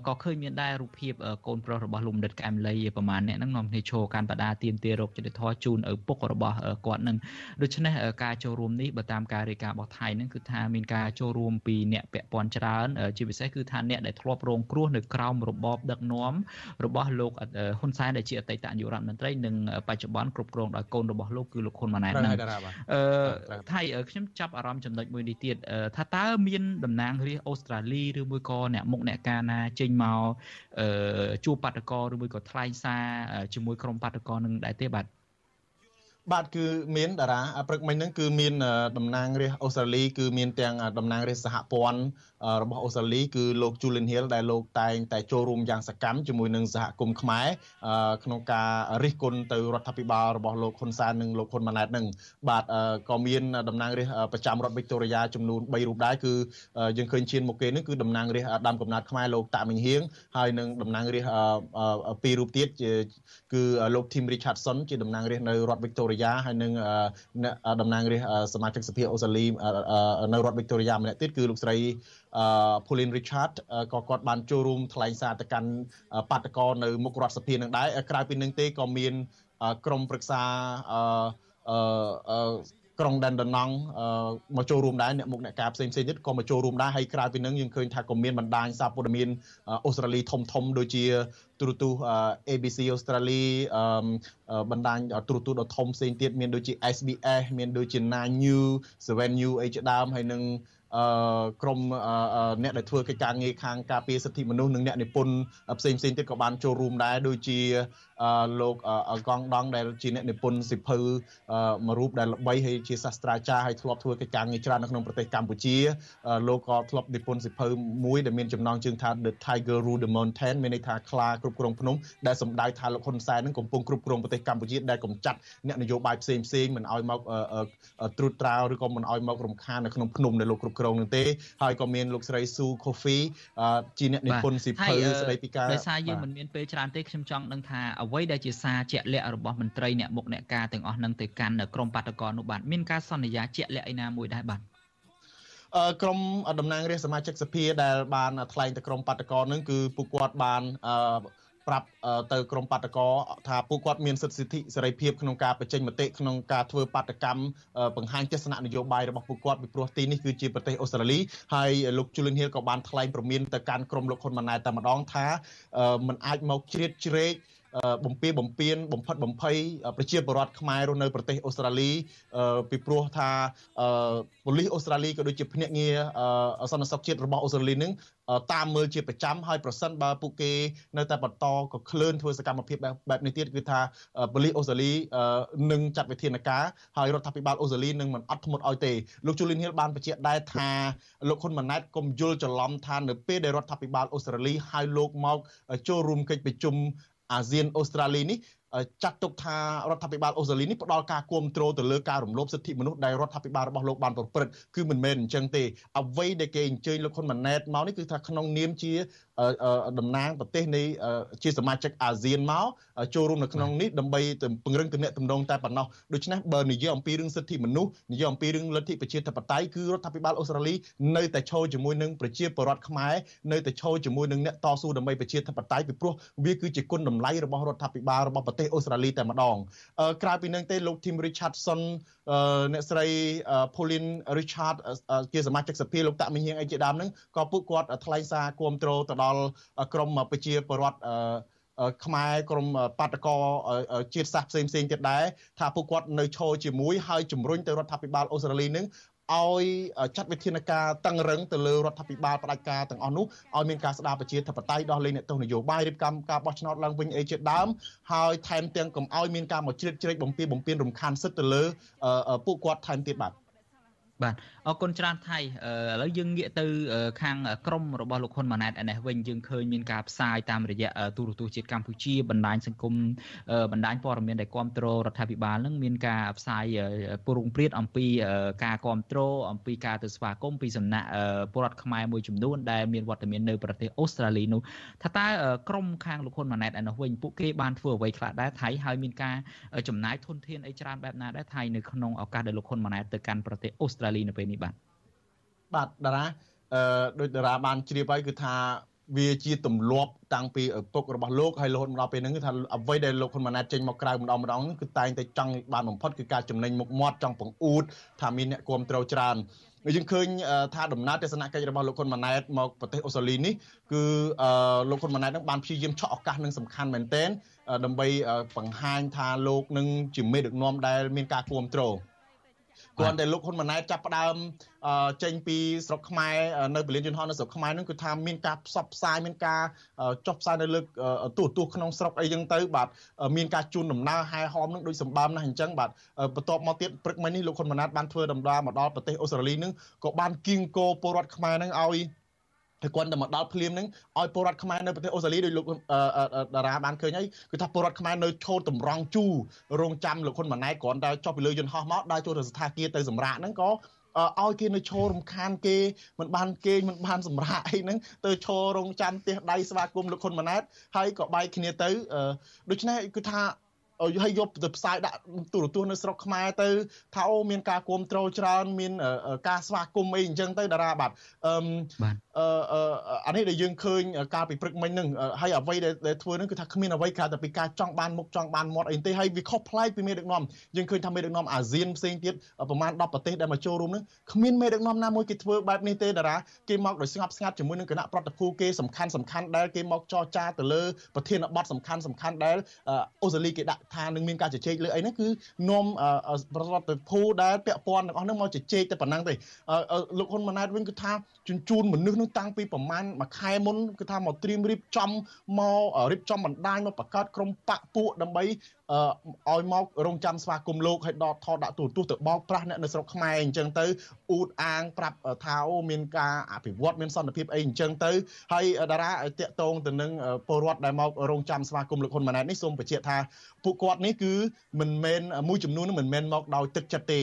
ក៏ឃើញមានដែររូបភាពកូនប្រុសរបស់លោកមនិតកែមលីប្រហែលអ្នកហ្នឹងនាំគ្នាឈរកាន់បដាទៀមទារោគចរិតធរជូនឪពុករបស់គាត់នឹងដូច្នេះការចូលរួមនេះបើតាមការរីការបស់ថៃហ្នឹងគឺថាមានការចូលរួមពីអ្នកពាក់ព័ន្ធច្រើនជាពិសេសគឺថាអ្នកដែលធ្លាប់រងគ្រោះនៅក្រោមរបបដឹកនាំរបស់លោកហ៊ុនសែនដែលជាអតីតនាយករដ្ឋមន្ត្រីនិងបច្ចុប្បន្នគ្រប់គ្រងដោយកូនរបស់លោកគឺលោកហ៊ុនម៉ាណែតហ្នឹងអឺថៃខ្ញុំចាប់អារម្មណ៍ចំណុចមួយនេះទៀតថាតើមានតំណាងរាស្ត្រអូស្ត្រាលីឬមួយក៏អ្នកមុខអ្នកការណាចេញមកអឺជួបបាតកោឬមួយក៏ថ្លែងសារជាមួយក្រុមបាតកោនឹងដែរទេបាទ បាទគឺមានតារាព្រឹកមិញហ្នឹងគឺមានតំណាងរាស្ត្រអូស្ត្រាលីគឺមានទាំងតំណាងរាស្ត្រសហព័ន្ធរបស់អូស្ត្រាលីគឺលោក Julian Hill ដែលលោកតែងតែចូលរួមយ៉ាងសកម្មជាមួយនឹងសហគមន៍ខ្មែរក្នុងការរិះគន់ទៅរដ្ឋាភិបាលរបស់លោកហ៊ុនសែននិងលោកហ៊ុនម៉ាណែតនឹងបាទក៏មានតំណាងរាស្ត្រប្រចាំរដ្ឋវីកតូរីយ៉ាចំនួន3រូបដែរគឺយើងឃើញឈានមុខគេនេះគឺតំណាងរាស្ត្រដើមកំណត់ខ្មែរលោកតាមិញហៀងហើយនិងតំណាងរាស្ត្រពីររូបទៀតគឺលោក Tim Richardson ជាតំណាងរាស្ត្រនៅរដ្ឋវីកតូរីយ៉ាហើយនិងតំណាងរាស្ត្រសមាជិកសភាអូស្ត្រាលីនៅរដ្ឋវីកតូរីយ៉ាម្នាក់ទៀតគឺលោកស្រី Pauline Richard ក៏គាត់បានចូលរួមថ្លែងសារទៅកាន់បាតកោនៅមុខរដ្ឋសភានឹងដែរក្រៅពីនឹងទេក៏មានក្រុមប្រឹក្សាអឺ ក្រុងដែនដណង់មកចូលរួមដែរអ្នកមុខអ្នកការផ្សេងផ្សេងទៀតក៏មកចូលរួមដែរហើយក្រៅពីនឹងយើងឃើញថាក៏មានបណ្ដាញសារព័ត៌មានអូស្ត្រាលីធំធំដូចជាទូរទស្សន៍ ABC អូស្ត្រាលីបណ្ដាញទូរទស្សន៍ដ៏ធំផ្សេងទៀតមានដូចជា SBS មានដូចជា Nine News 7 News អីជាដើមហើយនឹងអឺក្រមអ្នកដែលធ្វើកិច្ចការងារខាងការពារសិទ្ធិមនុស្សនិងអ្នកនិពន្ធផ្សេងផ្សេងទៀតក៏បានចូលរួមដែរដូចជា លោកកងដងដែលជាអ្នកនិពន្ធសិភៅមួយរូបដែលល្បីហើយជាសាស្ត្រាចារ្យហើយធ្លាប់ធ្វើកិច្ចការងារច្រើននៅក្នុងប្រទេសកម្ពុជាលោកក៏ធ្លាប់និពន្ធសិភៅមួយដែលមានចំណងជើងថា The Tiger Rule the Mountain មានន័យថាខ្លាគ្រប់គ្រងភ្នំដែលសម្ដៅថាលោកហ៊ុនសែននឹងកំពុងគ្រប់គ្រងប្រទេសកម្ពុជាដែលកំចាត់អ្នកនយោបាយផ្សេងផ្សេងមិនឲ្យមកត្រួតត្រាឬក៏មិនឲ្យមករំខាននៅក្នុងភ្នំដែលលោកគ្រប់គ្រងនឹងទេហើយក៏មានលោកស្រីស៊ូខូហ្វីជាអ្នកនិពន្ធសិភៅស្ដីពីការដោយសារយើងមិនមានពេលច្រើនទេខ្ញុំចង់ដឹងថាអ្វីដែលជាសារជាក់លាក់របស់មន្ត្រីអ្នកមុខអ្នកការទាំងអស់នឹងទៅកាន់ក្រមបាតកោនោះបាទមានការសន្យាជាក់លាក់ឯណាមួយដែរបាទក្រុមតំណាងរាស្ត្រសមាជិកសភាដែលបានថ្លែងទៅក្រុមបាតកោនឹងគឺពួកគាត់បានប្រាប់ទៅក្រមបាតកោថាពួកគាត់មានសិទ្ធិសិទ្ធិសេរីភាពក្នុងការបញ្ចេញមតិក្នុងការធ្វើបាតកម្មបង្ហាញទស្សនៈនយោបាយរបស់ពួកគាត់ពីព្រោះទីនេះគឺជាប្រទេសអូស្ត្រាលីហើយលោក Julian Hill ក៏បានថ្លែងព្រមានទៅកាន់ក្រមលោកហ៊ុនម៉ាណែតតែម្ដងថាมันអាចមកជ្រៀតជ្រែក បំពេបំពេញបំផិតបំភ័យប្រជាពលរដ្ឋខ្មែររស់នៅប្រទេសអូស្ត្រាលីពីព្រោះថាប៉ូលីសអូស្ត្រាលីក៏ដូចជាភ្នាក់ងារសន្តិសុខជាតិរបស់អូស្ត្រាលីនឹងតាមមើលជាប្រចាំហើយប្រសិនបើពួកគេនៅតែបន្តក៏ក្លឿនធ្វើសកម្មភាពបែបនេះទៀតគឺថាប៉ូលីសអូស្ត្រាលីនឹងចាត់វិធានការហើយរដ្ឋាភិបាលអូស្ត្រាលីនឹងមិនអត់ធ្មត់ឲ្យទេលោកជូលីនហ៊ីលបានបញ្ជាក់ដែរថាលោកហ៊ុនម៉ាណែតកុំយល់ច្រឡំថានៅពេលដែលរដ្ឋាភិបាលអូស្ត្រាលីហៅលោកមកចូលរួមកិច្ចប្រជុំ អាស៊ានអូស្ត្រាលីនេះចាត់ទុកថារដ្ឋាភិបាលអូស្ត្រាលីនេះផ្ដល់ការគ្រប់គ្រងទៅលើការរំលោភសិទ្ធិមនុស្សដែលរដ្ឋាភិបាលរបស់លោកបានប្រព្រឹត្តគឺមិនមែនអញ្ចឹងទេអ្វីដែលគេអញ្ជើញលោកហ៊ុនម៉ាណែតមកនេះគឺថាក្នុងនាមជាតំណាងប្រទេសនៃជាសមាជិកអាស៊ានមកចូលរួមនៅក្នុងនេះដើម្បីពង្រឹងទំនាក់ទំនងតែប៉ុណ្ណោះដូច្នេះបើនិយាយអំពីរឿងសិទ្ធិមនុស្សនិយាយអំពីរឿងលទ្ធិប្រជាធិបតេយ្យគឺរដ្ឋាភិបាលអូស្ត្រាលីនៅតែឈរជាមួយនឹងប្រជាពលរដ្ឋខ្មែរនៅតែឈរជាមួយនឹងអ្នកតស៊ូដើម្បីប្រជាធិបតេយ្យពីព្រោះវាគឺជាគុណតម្លៃរបស់រដ្ឋាភិបាលរបស់ប្រទេសអូស្ត្រាលីតែម្ដងក្រៅពីនឹងទេលោក Tim Richardson អ្នកស្រី Pauline Richard ជាសមាជិកសភាលោកតាក់មីហៀងអីជាដើមហ្នឹងក៏ពួកគាត់ថ្លែងសារគាំទ្រទៅដល់ក្រមប្រជាពលរដ្ឋខ្មែរក្រមបាតកោជាតិសាសផ្សេងផ្សេងទៀតដែរថាពួកគាត់នៅឈរជាមួយហើយជំរុញទៅរដ្ឋាភិបាលអូស្ត្រាលីនឹងឲ្យចាត់វិធានការតឹងរឹងទៅលើរដ្ឋាភិបាលផ្ដាច់ការទាំងអស់នោះឲ្យមានការស្ដារប្រជាធិបតេយ្យដោះលែងអ្នកទោសនយោបាយរៀបចំការបោះឆ្នោតឡើងវិញអីជាដើមហើយថែមទាំងកុំឲ្យមានការមកជ្រៀតជ្រែកបំពេញបំពេញរំខានសិទ្ធិទៅលើពួកគាត់ថែមទៀតបាទ បាទអរគុណច្រើនថៃឥឡូវយើងងាកទៅខាងក្រមរបស់លោកហ៊ុនម៉ាណែតឯនេះវិញយើងឃើញមានការផ្សាយតាមរយៈទូរទស្សន៍ជាតិកម្ពុជាបណ្ដាញសង្គមបណ្ដាញព័ត៌មានដែលគ្រប់គ្រងរដ្ឋាភិបាលនឹងមានការផ្សាយពរុងព្រាតអំពីការគ្រប់គ្រងអំពីការទៅស្វាគមន៍ពីសំណាក់ពលរដ្ឋខ្មែរមួយចំនួនដែលមានវត្តមាននៅប្រទេសអូស្ត្រាលីនោះថាតើក្រមខាងលោកហ៊ុនម៉ាណែតឯនោះវិញពួកគេបានធ្វើអ្វីខ្លះដែរថៃហើយមានការចំណាយធនធានអីច្រើនបែបណាដែរថៃនៅក្នុងឱកាសដែលលោកហ៊ុនម៉ាណែតទៅកាន់ប្រទេសអូស្ត្រាលីនៅពេលនេះបាទបាទតារាអឺដោយតារាបានជ្រាបហើយគឺថាវាជាទម្លាប់តាំងពីឪពុករបស់លោកហើយរហូតមកដល់ពេលហ្នឹងគឺថាអ្វីដែលលោកហ៊ុនម៉ាណែតចេញមកក្រៅម្ដងម្ដងគឺតែងតែចង់បានបំផុតគឺការចំណេញមុខមាត់ចង់បង្អួតថាមានអ្នកគ្រប់គ្រងច្រើនយើងឃើញថាដំណើរទស្សនកិច្ចរបស់លោកហ៊ុនម៉ាណែតមកប្រទេសអូស្ត្រាលីនេះគឺលោកហ៊ុនម៉ាណែតនឹងបានព្យាយាមឆក់ឱកាសនឹងសំខាន់មែនទែនដើម្បីបង្ហាញថាលោកនឹងជាមេដឹកនាំដែលមានការគ្រប់គ្រង គ្រាន់តែលោកហ៊ុនម៉ាណែតចាប់ផ្ដើមចេញពីស្រុកខ្មែរនៅពលានយន្តហោះនៅស្រុកខ្មែរហ្នឹងគឺថាមានការផ្សព្វផ្សាយមានការចុះផ្សាយនៅលើទូរទស្សន៍ក្នុងស្រុកអីចឹងទៅបាទមានការជូនដំណើរហែហមនឹងដូចសម្បើមណាស់អញ្ចឹងបាទបន្ទាប់មកទៀតព្រឹកមិញនេះលោកហ៊ុនម៉ាណែតបានធ្វើដំណើរមកដល់ប្រទេសអូស្ត្រាលីហ្នឹងក៏បានគៀងគោពលរដ្ឋខ្មែរហ្នឹងឲ្យ ហើយគាត់តែមកដល់ភ្លាមហ្នឹងឲ្យពលរដ្ឋខ្មែរនៅប្រទេសអូស្ត្រាលីដោយលោកតារាបានឃើញហើយគឺថាពលរដ្ឋខ្មែរនៅឈោតតម្រង់ជូរងចាំលោកហ៊ុនម៉ាណែតគ្រាន់តែចុះពីលើយន្តហោះមកដើរចូលទៅស្ថានភាពទៅសម្រាប់ហ្នឹងក៏ឲ្យគេនៅឈររំខានគេមិនបានគេមិនបានសម្រាប់អីហ្នឹងទៅឈររងចាំផ្ទះដៃស្វាគមន៍លោកហ៊ុនម៉ាណែតហើយក៏បែកគ្នាទៅដូច្នេះគឺថា ហើយយកទៅផ្សាយដាក់ទូរទស្សន៍នៅស្រុកខ្មែរទៅថាអូមានការគ្រប់គ្រងច្រើនមានការស្វាគមន៍អីអញ្ចឹងទៅតារាបាទអឺអឺអានេះដែលយើងឃើញការពីព្រឹកមិញហ្នឹងហើយអ្វីដែលធ្វើហ្នឹងគឺថាគ្មានអ្វីក្រៅតែពីការចង់បានមុខចង់បានមាត់អីទេហើយវាខុសប្លែកពីមេដឹកនាំយើងឃើញថាមេដឹកនាំអាស៊ានផ្សេងទៀតប្រហែល10ប្រទេសដែលមកចូលរួមហ្នឹងគ្មានមេដឹកនាំណាមួយគេធ្វើបែបនេះទេតារាគេមកដោយស្ងប់ស្ងាត់ជាមួយនឹងគណៈប្រតិភូគេសំខាន់សំខាន់ដែលគេមកចរចាទៅលើប្រធានបទសំខាន់សំខាន់ដែលអូស្ត្រាលីគេដាក់ថានឹងមានការជជែកលើអីហ្នឹងគឺនាំប្រវត្តិភូដែលពាក់ព័ន្ធទាំងអស់ហ្នឹងមកជជែកតែប៉ុណ្ណឹងទេលោកហ៊ុនម៉ាណែតវិញគឺថាជញ្ជូនមនុស្សនឹងតាំងពីប្រមាណមួយខែមុនគឺថាមកត្រៀមរៀបចំមករៀបចំបណ្ដាញមកបង្កើតក្រុមបកពួកដើម្បីឲ្យមករងចាំស្វាគមន៍លោកឲ្យដកថតដាក់ទូរទស្សន៍ទៅបោកប្រាស់អ្នកនៅស្រុកខ្មែរអញ្ចឹងទៅអ៊ូតអាងប្រាប់ថាអូមានការអភិវឌ្ឍមានសន្តិភាពអីអញ្ចឹងទៅហើយតារាតាក់ទងទៅនឹងពលរដ្ឋដែលមករងចាំស្វាគមន៍លោកហ៊ុនម៉ាណែតនេះសូមបញ្ជាក់ថាពួកគាត់នេះគឺមិនមែនមួយចំនួនមិនមែនមកដោយទឹកចិត្តទេ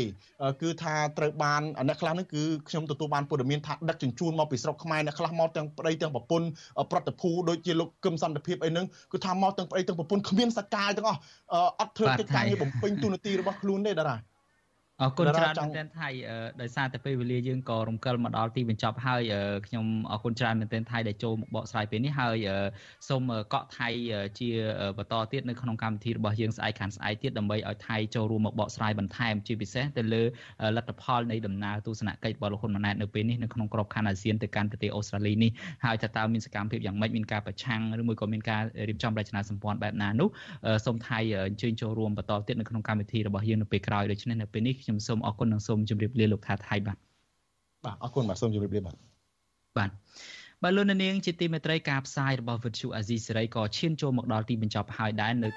គឺថាត្រូវបានអ្នកខ្លះនេះគឺខ្ញុំទទួលបានព័ត៌មានថាដឹកជញ្ជូនមកពីស្រុកខ្មែរអ្នកខ្លះមកទាំងប្តីទាំងប្រពន្ធប្រតិភូដូចជាលោកគឹមសន្តិភាពអីហ្នឹងគឺថាមកទាំងប្តីទាំងប្រពន្ធគ្មានសកាយទាំងអស់អត់ធ្វើកិច្ចការងារបំពេញទូនាទីរបស់ខ្លួនទេតារា អរគុណច្រើនមែនទែនថៃដោយសារតែពេលវេលាយើងក៏រំកិលមកដល់ទីបញ្ចប់ហើយខ្ញុំអរគុណច្រើនមែនទែនថៃដែលចូលមកបកស្រាយពេលនេះហើយសូមកក់ថៃជាបន្តទៀតនៅក្នុងកម្មវិធីរបស់យើងស្អែកខានស្អែកទៀតដើម្បីឲ្យថៃចូលរួមមកបកស្រាយបន្ថែមជាពិសេសទៅលើលទ្ធផលនៃដំណើរទស្សនកិច្ចរបស់លោកហ៊ុនម៉ាណែតនៅពេលនេះនៅក្នុងក្របខ័ណ្ឌអាស៊ានទៅកាន់ប្រទេសអូស្ត្រាលីនេះហើយថាតើមានសកម្មភាពយ៉ាងម៉េចមានការប្រឆាំងឬមួយក៏មានការរៀបចំរចនាសម្ព័ន្ធបែបណានោះសូមថៃអញ្ជើញចូលរួមបន្តទៀតនៅក្នុងកម្មវិធីរបស់យើងនៅពេលក្រោយដូច្នេះនៅពេលនេះខ្ញុំសូមអរគុណនិងសូមជម្រាបលាលោកថាថៃបាទបាទអរគុណបាទសូមជម្រាបលាបាទបាទបាទលោកនាងជាទីមេត្រីការផ្សាយរបស់វិទ្យុអាស៊ីសេរីក៏ឈានចូលមកដល់ទីបញ្ចប់ហើយដែរនៅ